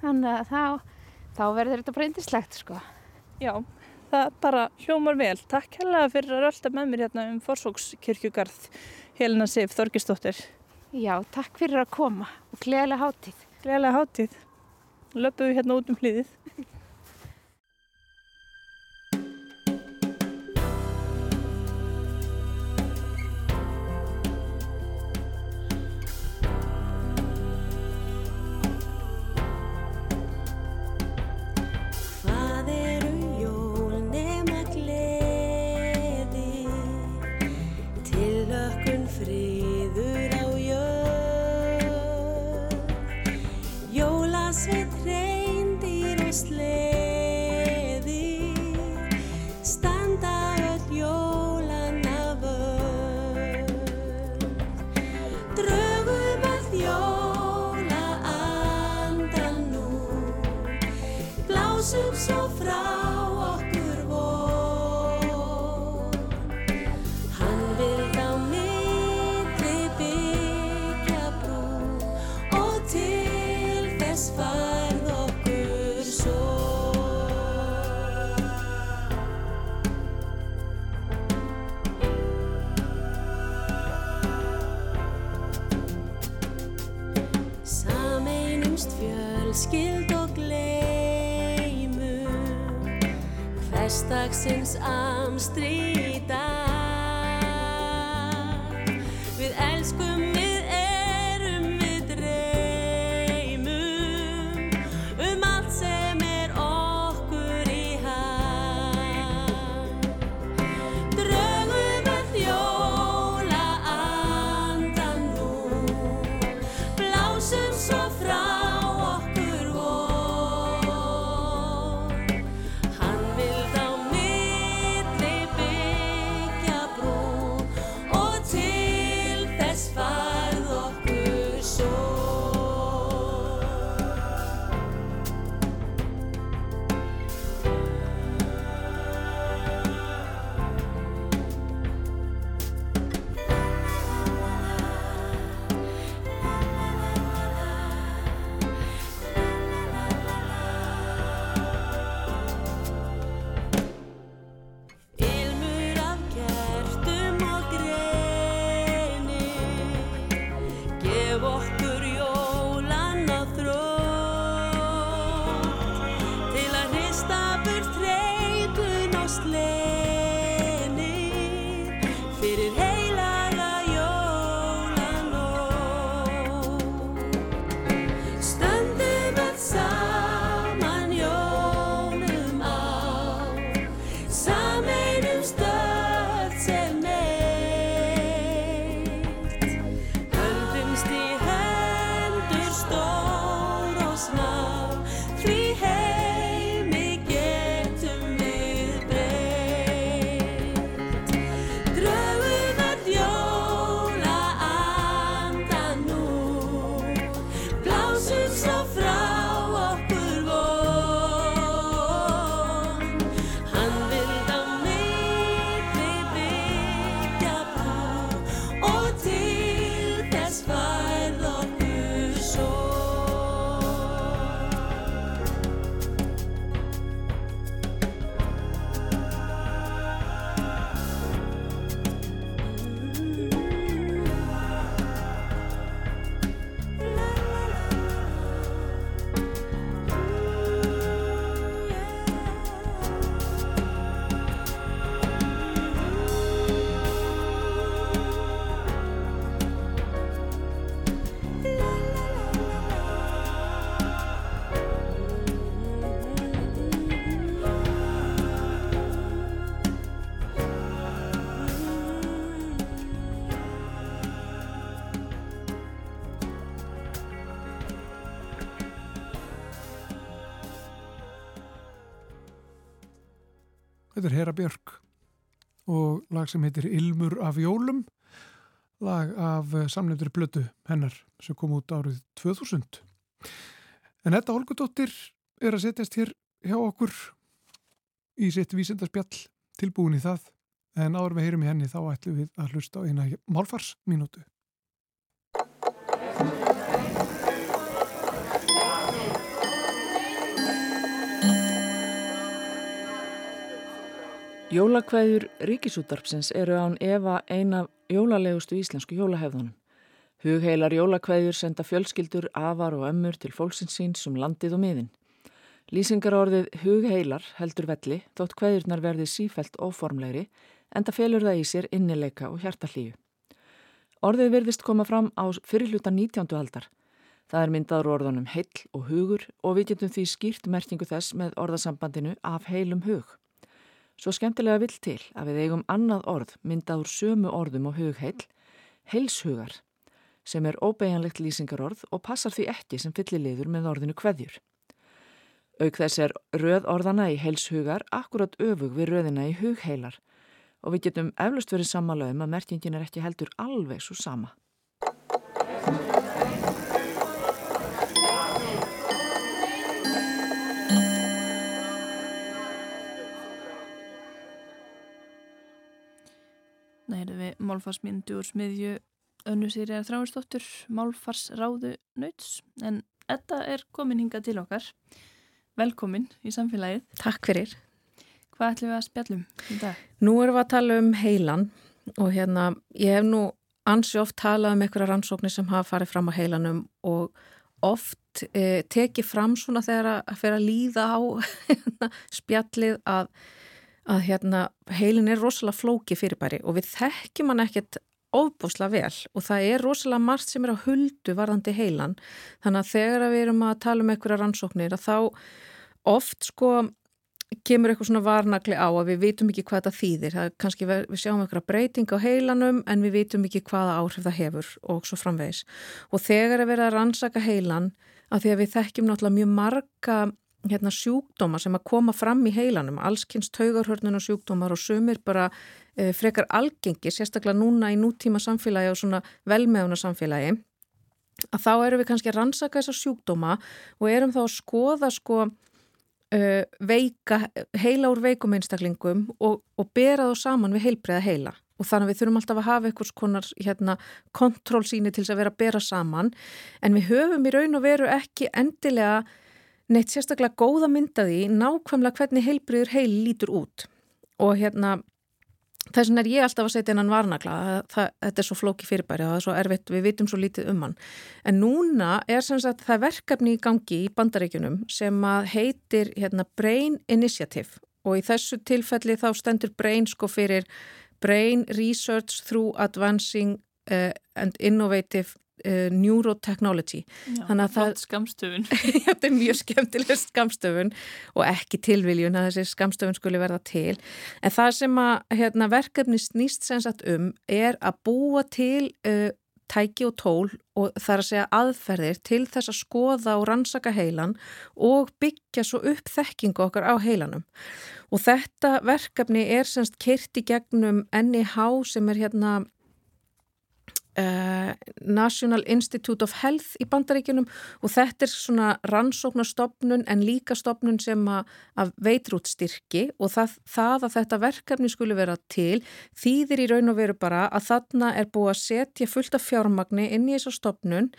[SPEAKER 5] þannig að þá, þá verður þetta bara yndislegt sko.
[SPEAKER 1] já, það bara hljómar vel. Takk hérlega fyrir að rölda með mér hérna um Forsókskirkjugarð Helena Sif Þorgisdóttir
[SPEAKER 5] Já, takk fyrir að koma og gleðilega hátíð.
[SPEAKER 1] gleðilega hátíð. Löpum við hérna út um hlýðið
[SPEAKER 6] sleigh.
[SPEAKER 2] Þetta er Hera Björk og lag sem heitir Ilmur af jólum, lag af samlendur blötu hennar sem kom út árið 2000. En þetta Olgudóttir er að setjast hér hjá okkur í sitt vísindarspjall tilbúin í það en áður við heyrum í henni þá ætlum við að hlusta á eina málfarsminútu.
[SPEAKER 7] Jólakvæður ríkisúttarpsins eru án Eva eina jólalegustu íslensku jólahefðunum. Hugheilar jólakvæður senda fjölskyldur, afar og ömmur til fólksins síns um landið og miðin. Lýsingarorðið hugheilar heldur velli þótt kvæðurnar verði sífælt óformlegri en það felur það í sér innileika og hjartallíu. Orðið virðist koma fram á fyrirluta 19. aldar. Það er myndaður orðunum heill og hugur og við getum því skýrt merkingu þess með orðasambandinu af heilum hug. Svo skemmtilega vill til að við eigum annað orð myndað úr sömu orðum og hugheill, heilshugar, sem er óbeigjanlegt lýsingarorð og passar því ekki sem fylliliður með orðinu kveðjur. Auk þess er röð orðana í heilshugar akkurat öfug við röðina í hugheilar og við getum eflust verið samanlega um að merkingin er ekki heldur alveg svo sama.
[SPEAKER 1] Það er við málfarsmyndu úr smiðju önnu sýrjar þráinsdóttur málfarsráðu nauts en þetta er komin hinga til okkar velkomin í samfélagið
[SPEAKER 8] Takk fyrir.
[SPEAKER 1] Hvað ætlum við að spjallum í dag?
[SPEAKER 8] Nú erum við að tala um heilan og hérna ég hef nú ansi oft talað um einhverja rannsóknir sem hafa farið fram á heilanum og oft eh, tekið fram svona þegar að fyrir að líða á hérna, spjallið að, að hérna, heilin er rosalega flóki fyrirbæri og við þekkjum hann ekkert ofbúslega vel og það er rosalega margt sem er á huldu varðandi heilan þannig að þegar við erum að tala um einhverja rannsóknir að þá oft sko kemur eitthvað svona varnagli á að við vitum ekki hvað það þýðir. Það er kannski við, við sjáum eitthvað breyting á heilanum en við vitum ekki hvaða áhrif það hefur og svo framvegis. Og þegar að vera að rannsaka heilan að því að við þekkjum náttúrulega mjög marga hérna, sjúkdóma sem að koma fram í heilanum, allskynst taugarhörnun og sjúkdómar og sumir bara e, frekar algengi, sérstaklega núna í nútíma samfélagi og svona velmeðuna samfélagi að þá erum við kannski að rannsaka þessa sjúkdóma og erum þá að skoða sko uh, veika, heila úr veikum einstaklingum og, og bera þá saman við heilbreiða heila. Og þannig að við þurfum alltaf að hafa einhvers konar hérna, kontrólsýni til þess að vera að bera saman. En við höfum í raun og veru ekki endilega neitt sérstaklega góða myndaði nákvæmlega hvernig heilbreiður heil lítur út. Og hérna þess vegna er ég alltaf að setja hennan varnagla. Þetta er svo flóki fyrirbæri og það er svo erfitt, við vitum svo lítið um hann. En núna er sem sagt það verkefni í gangi í bandaríkunum sem að heitir hérna Brain Initiative. Og í þessu tilfelli þá stendur Brain sko fyrir Brain Research Through Advancing uh, and Innovative uh, Neurotechnology
[SPEAKER 1] Já,
[SPEAKER 8] Þannig að það-
[SPEAKER 1] skamstöfun.
[SPEAKER 8] þetta er mjög skemmtileg skamstöfun og ekki tilviljun að þessi skamstöfun skuli verða til. En það sem að hérna, verkefni snýst sem sagt um er að búa til uh, tæki og tól og það er að segja aðferðir til þess að skoða og rannsaka heilan og byggja svo upp þekkingu okkar á heilanum. Og þetta verkefni er semst kyrt í gegnum NIH sem er hérna Uh, National Institute of Health í bandaríkinum og þetta er svona rannsóknarstofnun en líka stofnun sem að, veitur út styrki og það, það að þetta verkefni skuli vera til þýðir í raun og veru bara að þarna er búið að setja fullt af fjármagni inn í þessa stofnun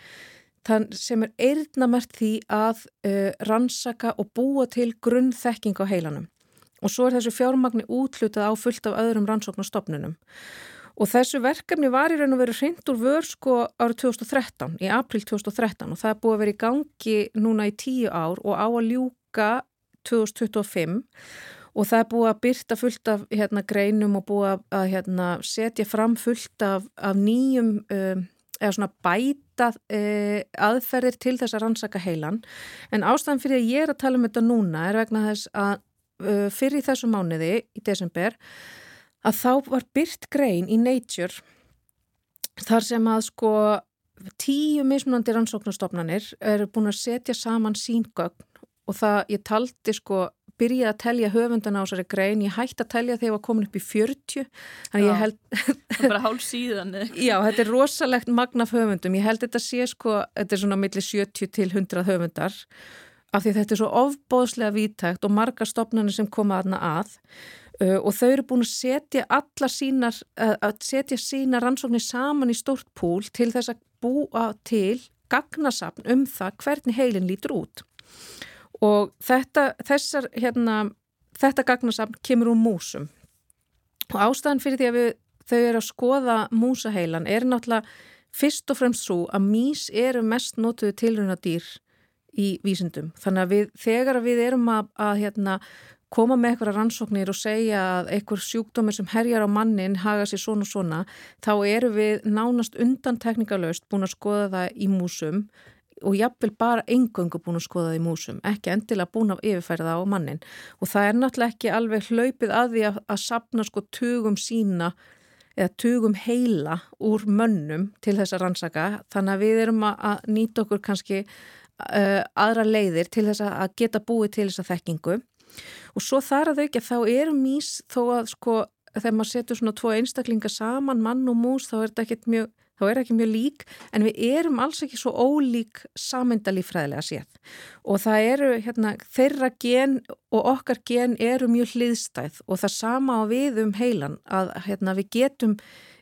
[SPEAKER 8] þann sem er eirðnamert því að uh, rannsaka og búa til grunnþekking á heilanum. Og svo er þessu fjármagni útlutað á fullt af öðrum rannsóknarstofnunum Og þessu verkefni var í raun og veru hreint úr vör sko árið 2013, í april 2013 og það er búið að vera í gangi núna í tíu ár og á að ljúka 2025 og það er búið að byrta fullt af hérna, greinum og búið að, hérna, setja fram fullt af, af nýjum um, eða svona bæta uh, aðferðir til þess að rannsaka heilan. En ástæðan fyrir að ég er að tala um þetta núna er vegna þess að uh, fyrir þessu mánuði í desember að þá var byrt grein í Nature þar sem að sko tíu mismunandi rannsóknarstofnanir eru búin að setja saman síngögn og það ég taldi sko byrjaði að telja höfundana á þessari grein, ég hætti að telja þegar ég var komin upp í 40 þannig
[SPEAKER 1] Já.
[SPEAKER 8] ég held
[SPEAKER 1] Það er bara hálf síðan.
[SPEAKER 8] Já, þetta er rosalegt magnaf höfundum. Ég held þetta sé sko, þetta er svona milli 70 til 100 höfundar af því þetta er svo ofbóðslega vítægt og margar stopnarnir sem koma aðna að og þau eru búin að setja alla sínar, uh, að setja sína rannsóknir saman í stórt púl til þess að búa til gagnasafn um það hvernig heilin lítur út. Og þetta, þessar, hérna, þetta gagnasafn kemur úr músum og ástæðan fyrir því að við þau eru að skoða músaheilan er náttúrulega fyrst og fremst svo að mís eru mest notuðu tilruna dýr í vísindum. Þannig að við, þegar við erum að, að hérna, koma með eitthvað rannsóknir og segja að eitthvað sjúkdómir sem herjar á mannin haga sér svona og svona, þá eru við nánast undan teknikalöst búin að skoða það í músum og jafnvel bara engöngu búin að skoða það í músum, ekki endilega búin að yfirfæra það á mannin. Og það er náttúrulega ekki alveg hlaupið að því að, að sapna sko tugum sína eða tugum heila úr mönnum til þess að rannsaka þannig að við erum að, nýta okkur kannski uh, aðra leiðir til þess að geta búið til þessa þekkingu og svo þar að þau ekki að þá eru mís þó að sko þegar maður setur svona tvo einstaklinga saman mann og mús þá er þetta ekkert mjög ekki mjög lík. En við erum alls ekki svo ólík samendalífræðilega séð. Og það eru hérna þeirra gen og okkar gen eru mjög hliðstæð. Og það sama á við um heilan að hérna við getum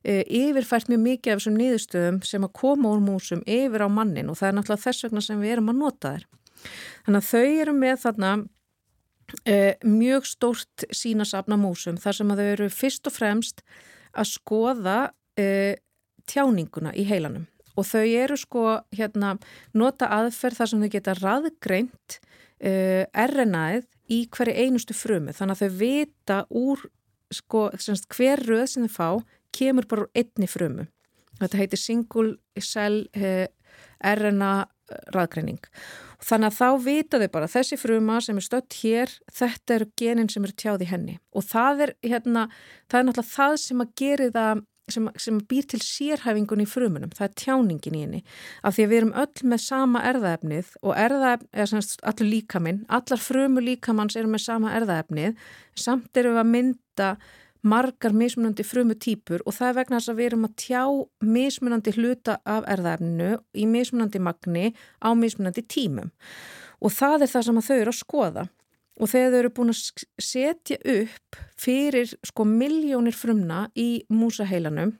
[SPEAKER 8] e, yfirfært mjög mikið af þessum niðurstöðum sem að koma úr músum yfir á mannin og það er náttúrulega þess vegna sem við erum að nota þér. Þannig að þau eru með þarna mjög stórt sínasafna músum þar sem að þau eru fyrst og fremst að skoða e, tjáninguna í heilanum. Og þau eru sko hérna nota aðferð þar sem þau geta raðgreint uh, RNA-ið í hverju einustu frumu. Þannig að þau vita úr sko semst, hver röð sem þau fá kemur bara úr einni frumu. Þetta heitir single cell uh, RNA raðgreining. Þannig að þá vita þau bara þessi fruma sem er stött hér þetta eru genin sem eru tjáð í henni. Og það er hérna það er náttúrulega það sem að geri það sem, sem býr til sérhæfingun í frumunum, það er tjáningin í henni. Af því að við erum öll með sama erðaefnið og erðaefnið, eða semst allur líkaminn, allar frumu líkamanns eru með sama erðaefnið, samt eru við að mynda margar mismunandi frumu típur og það er vegna þess að við erum að tjá mismunandi hluta af erðaefninu í mismunandi magni á mismunandi tímum. Og það er það sem þau eru að skoða. Og þegar þau eru búin að setja upp fyrir sko miljónir frumna í músaheilanum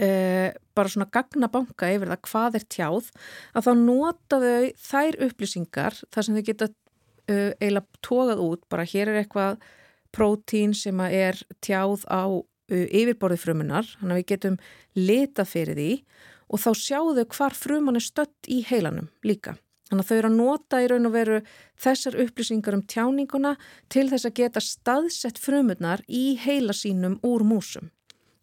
[SPEAKER 8] eh, bara svona gagnabanka yfir það hvað er tjáð að þá nota þau þær upplýsingar þar sem þau geta uh, eiginlega tókað út bara hér er eitthvað prótín sem er tjáð á yfirborði frumunar þannig að við getum litað fyrir því og þá sjáu þau hvar fruman er stött í heilanum líka Þannig að þau eru að nota í raun og veru þessar upplýsingar um tjáninguna til þess að geta staðsett frumurnar í heila sínum úr músum.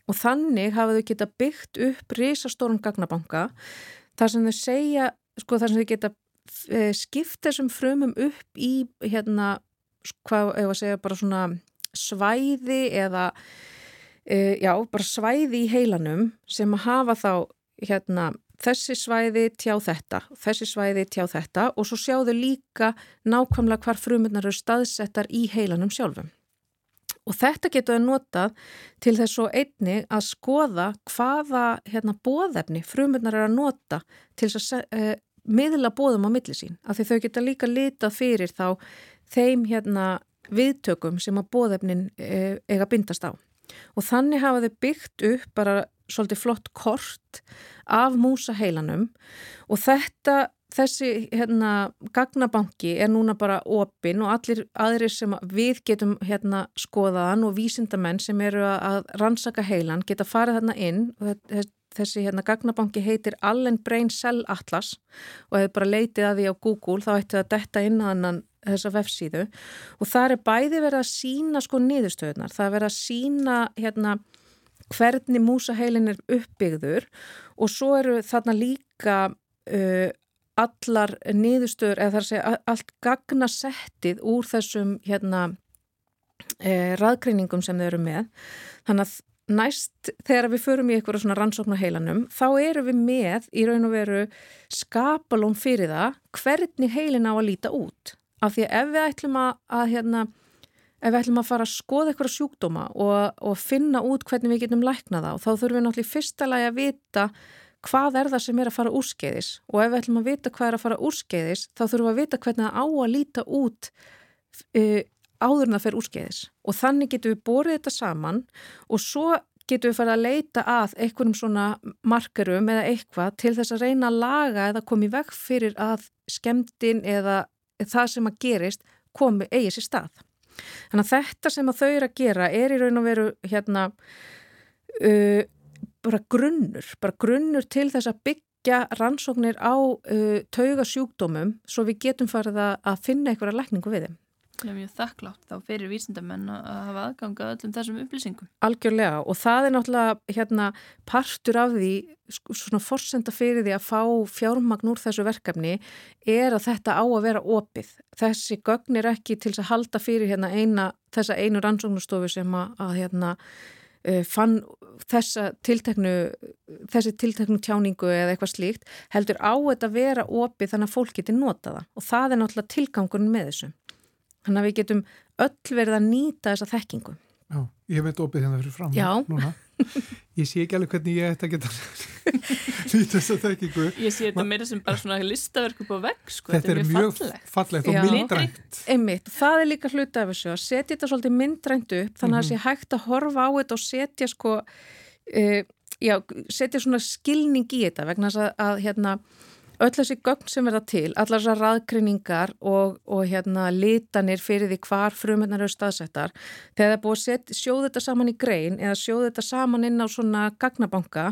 [SPEAKER 8] Og þannig hafa þau geta byggt upp risastórum gagnabanka þar sem þau segja, sko þar sem þau geta e, skipt þessum frumum upp í hérna, hvað ef að segja bara svona svæði eða e, já, bara svæði í heilanum sem að hafa þá hérna þessi svæði tjá þetta, þessi svæði tjá þetta og svo sjáðu líka nákvæmlega hvar frumurnar eru staðsettar í heilanum sjálfum. Og þetta getur að nota til þess svo einni að skoða hvaða hérna, bóðefni frumurnar eru að nota til þess að uh, miðla bóðum á milli sín. Af því þau geta líka litað fyrir þá þeim hérna, viðtökum sem að bóðefnin uh, eiga bindast á. Og þannig hafa þau byggt upp bara svolítið flott kort af músaheilanum og þetta, þessi hérna, gagnabanki er núna bara opinn og allir aðrir sem við getum hérna, skoðaðan og vísindamenn sem eru að rannsaka heilan geta farið þarna inn og þessi hérna, gagnabanki heitir Allen Brain Cell Atlas og hefur bara leitið að því á Google þá ætti það detta inn að hann þessa vefsíðu. Og það er bæði verið að sína sko niðurstöðunar, það er verið að sína hérna hvernig músaheilin er uppbyggður. Og svo eru þarna líka uh, allar niðurstöður eða þar segja allt gagnasettið úr þessum hérna uh, raðgreiningum sem þau eru með. Þannig að næst þegar við förum í eitthvað svona rannsókn á heilanum þá eru við með í raun og veru skapalón fyrir það hvernig heilin á að líta út af því að ef við ætlum að, að hérna, ef við ætlum að fara að skoða eitthvað sjúkdóma og, og finna út hvernig við getum læknað þá, þá þurfum við náttúrulega í fyrsta lagi að vita hvað er það sem er að fara úrskeiðis. Og ef við ætlum að vita hvað er að fara úrskeiðis þá þurfum við að vita hvernig það á að líta út uh, áður en það fer úrskeiðis. Og þannig getum við borið þetta saman og svo getum við farið að leita að einhverjum svona markerum eða eitthvað til þess að reyna að laga eða komi veg fyrir að skemmtin eða það sem að gerist komi eigi sér stað. Þannig að þetta sem að þau eru að gera er í raun og veru hérna uh, bara grunnur, bara grunnur til þess að byggja rannsóknir á uh, tauga sjúkdómum svo við getum farið að finna einhverja lækningu við þeim.
[SPEAKER 1] Það er mjög þakklátt þá fyrir vísindamenn að hafa aðganga öllum þessum upplýsingum.
[SPEAKER 8] Algjörlega og það er náttúrulega hérna partur af því svona forsenda fyrir því að fá fjármagn úr þessu verkefni er að þetta á að vera opið. Þessi gögn er ekki til að halda fyrir hérna eina, þessa einu rannsóknustofu sem að, að hérna fann þessa tilteknu þessi tilteknu tjáningu eða eitthvað slíkt heldur á þetta að vera opið þannig að fólk geti nota það og það er náttúrulega tilgangurinn með þessu. Þannig að við getum öll verið að nýta þessa þekkingu.
[SPEAKER 2] Já, ég veit opið hérna fyrir fram
[SPEAKER 8] Já.
[SPEAKER 2] núna. Ég sé ekki alveg hvernig ég ætti að geta nýta þessa þekkingu.
[SPEAKER 1] Ég sé þetta meira sem bara svona listaverk upp á vegg, sko.
[SPEAKER 2] Þetta er mjög
[SPEAKER 1] fallegt.
[SPEAKER 2] fallegt og myndrænt.
[SPEAKER 8] Einmitt, það er líka hluta af þessu að setja þetta svolítið myndrænt upp þannig að það
[SPEAKER 2] Mhm.
[SPEAKER 8] sé hægt að horfa á þetta og setja sko uh, já, setja svona skilning í þetta vegna þess að, að hérna öll þessi gögn sem verða til, allar þessar raðgreiningar og, og hérna litanir fyrir því hvar frumhennar eru staðsettar þegar það er búið að sjóða þetta saman í grein eða sjóða þetta saman inn á svona gagnabanka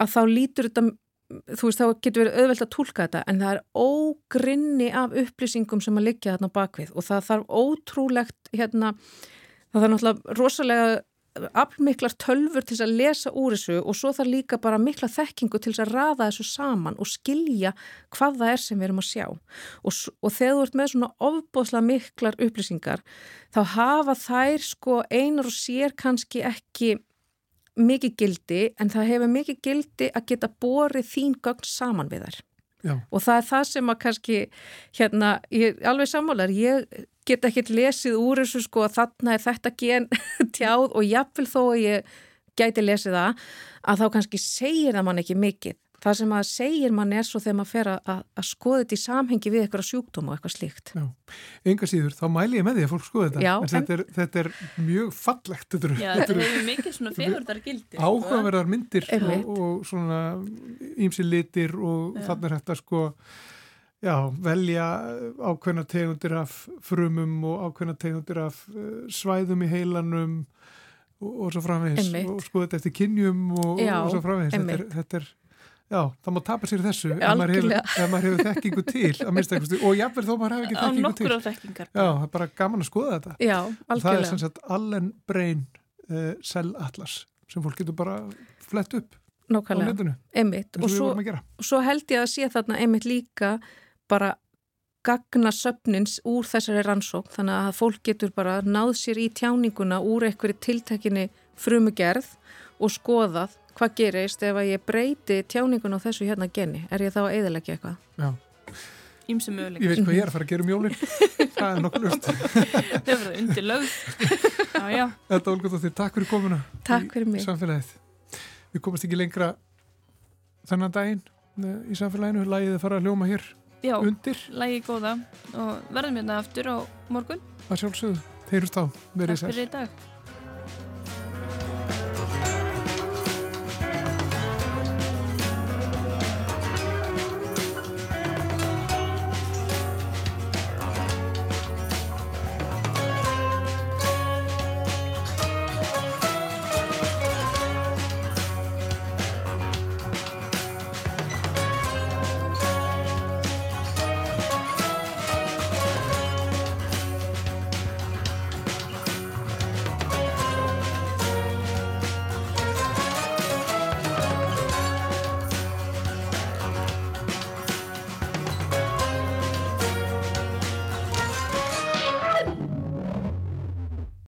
[SPEAKER 8] að þá lítur þetta þú veist, þá getur verið auðvelt að tólka þetta en það er ógrinni af upplýsingum sem að liggja þarna bakvið og það þarf ótrúlegt hérna, það þarf náttúrulega rosalega aflmiklar tölfur til að lesa úr þessu og svo þarf líka bara mikla þekkingu til að raða þessu saman og skilja hvað það er sem við erum að sjá. Og, og þegar þú ert með svona ofbóðslega miklar upplýsingar þá hafa þær sko einar og sér kannski ekki mikið gildi en það hefur mikið gildi að geta borið þín gögn saman við þær.
[SPEAKER 2] Já.
[SPEAKER 8] og það er það sem að kannski hérna, ég er alveg sammálar ég get ekkert lesið úr þessu sko að þarna er þetta gen tjáð og jafnvel þó að ég gæti lesið það að þá kannski segir það mann ekki mikið það sem að segir mann er svo þegar maður fer að, að, að skoða þetta í samhengi við eitthvað sjúkdóma og eitthvað slíkt
[SPEAKER 2] Já. Enga síður, þá mæli ég með því að fólk skoða þetta.
[SPEAKER 8] Já,
[SPEAKER 2] en þetta er, þetta er mjög fallegt. Þetta eru,
[SPEAKER 1] Já,
[SPEAKER 2] þetta eru
[SPEAKER 1] mikið svona fegurdar gildi. sko.
[SPEAKER 2] áhugaverðar myndir og, og svona ímsi litir og
[SPEAKER 1] Já.
[SPEAKER 2] þannig er þetta sko já, velja ákveðna tegundir af frumum og ákveðna tegundir af eh, svæðum í heilanum og, og svo framvegis.
[SPEAKER 8] Einmitt.
[SPEAKER 2] og skoða þetta eftir kynjum og,
[SPEAKER 8] Já,
[SPEAKER 2] og svo framvegis. Þetta er,
[SPEAKER 8] einmitt.
[SPEAKER 2] þetta er Já, það má tapa sér þessu ef maður, hefur,
[SPEAKER 8] Algjörlega.
[SPEAKER 2] ef maður hefur þekkingu til að mista eitthvað og jafnvel þó maður hefur ekki
[SPEAKER 1] Á
[SPEAKER 2] þekkingu til.
[SPEAKER 1] nokkur á þekkingar.
[SPEAKER 2] Já, það er bara gaman að skoða þetta.
[SPEAKER 8] Já,
[SPEAKER 2] og það er
[SPEAKER 8] algjörlega.
[SPEAKER 2] sem sagt Allen Brain uh, Cell Atlas sem fólk getur bara flett upp á
[SPEAKER 8] Nákvæmlega,
[SPEAKER 2] netinu.
[SPEAKER 8] Einmitt.
[SPEAKER 2] Eins
[SPEAKER 8] og
[SPEAKER 2] og
[SPEAKER 8] svo,
[SPEAKER 2] gera.
[SPEAKER 8] svo held ég að sé þarna einmitt líka bara gagna söfnins úr þessari rannsók þannig að fólk getur bara náð sér í tjáninguna úr einhverju tiltekinni frumugerð og skoðað hvað gerist ef að ég breyti tjáningun á þessu hérna geni er ég þá að eðalegja eitthvað?
[SPEAKER 2] Já,
[SPEAKER 1] Ímsum
[SPEAKER 2] ég
[SPEAKER 1] möguleik.
[SPEAKER 2] veit hvað ég er að fara að gera um jólin það er nokkuð ljóst
[SPEAKER 1] Það verður undir lögð. Já, já.
[SPEAKER 2] Þetta Olga Dóttir, takk fyrir komuna
[SPEAKER 8] Takk fyrir mig.
[SPEAKER 2] samfélagið Við komast ekki lengra þennan daginn eh, í samfélaginu, lægið að fara að hljóma hér
[SPEAKER 1] Já,
[SPEAKER 2] undir.
[SPEAKER 1] lægi góða. Og verðum hérna aftur á morgun.
[SPEAKER 2] að sjálfsögðu, þeirust á, verið
[SPEAKER 1] Takk
[SPEAKER 2] sæl.
[SPEAKER 1] fyrir í dag.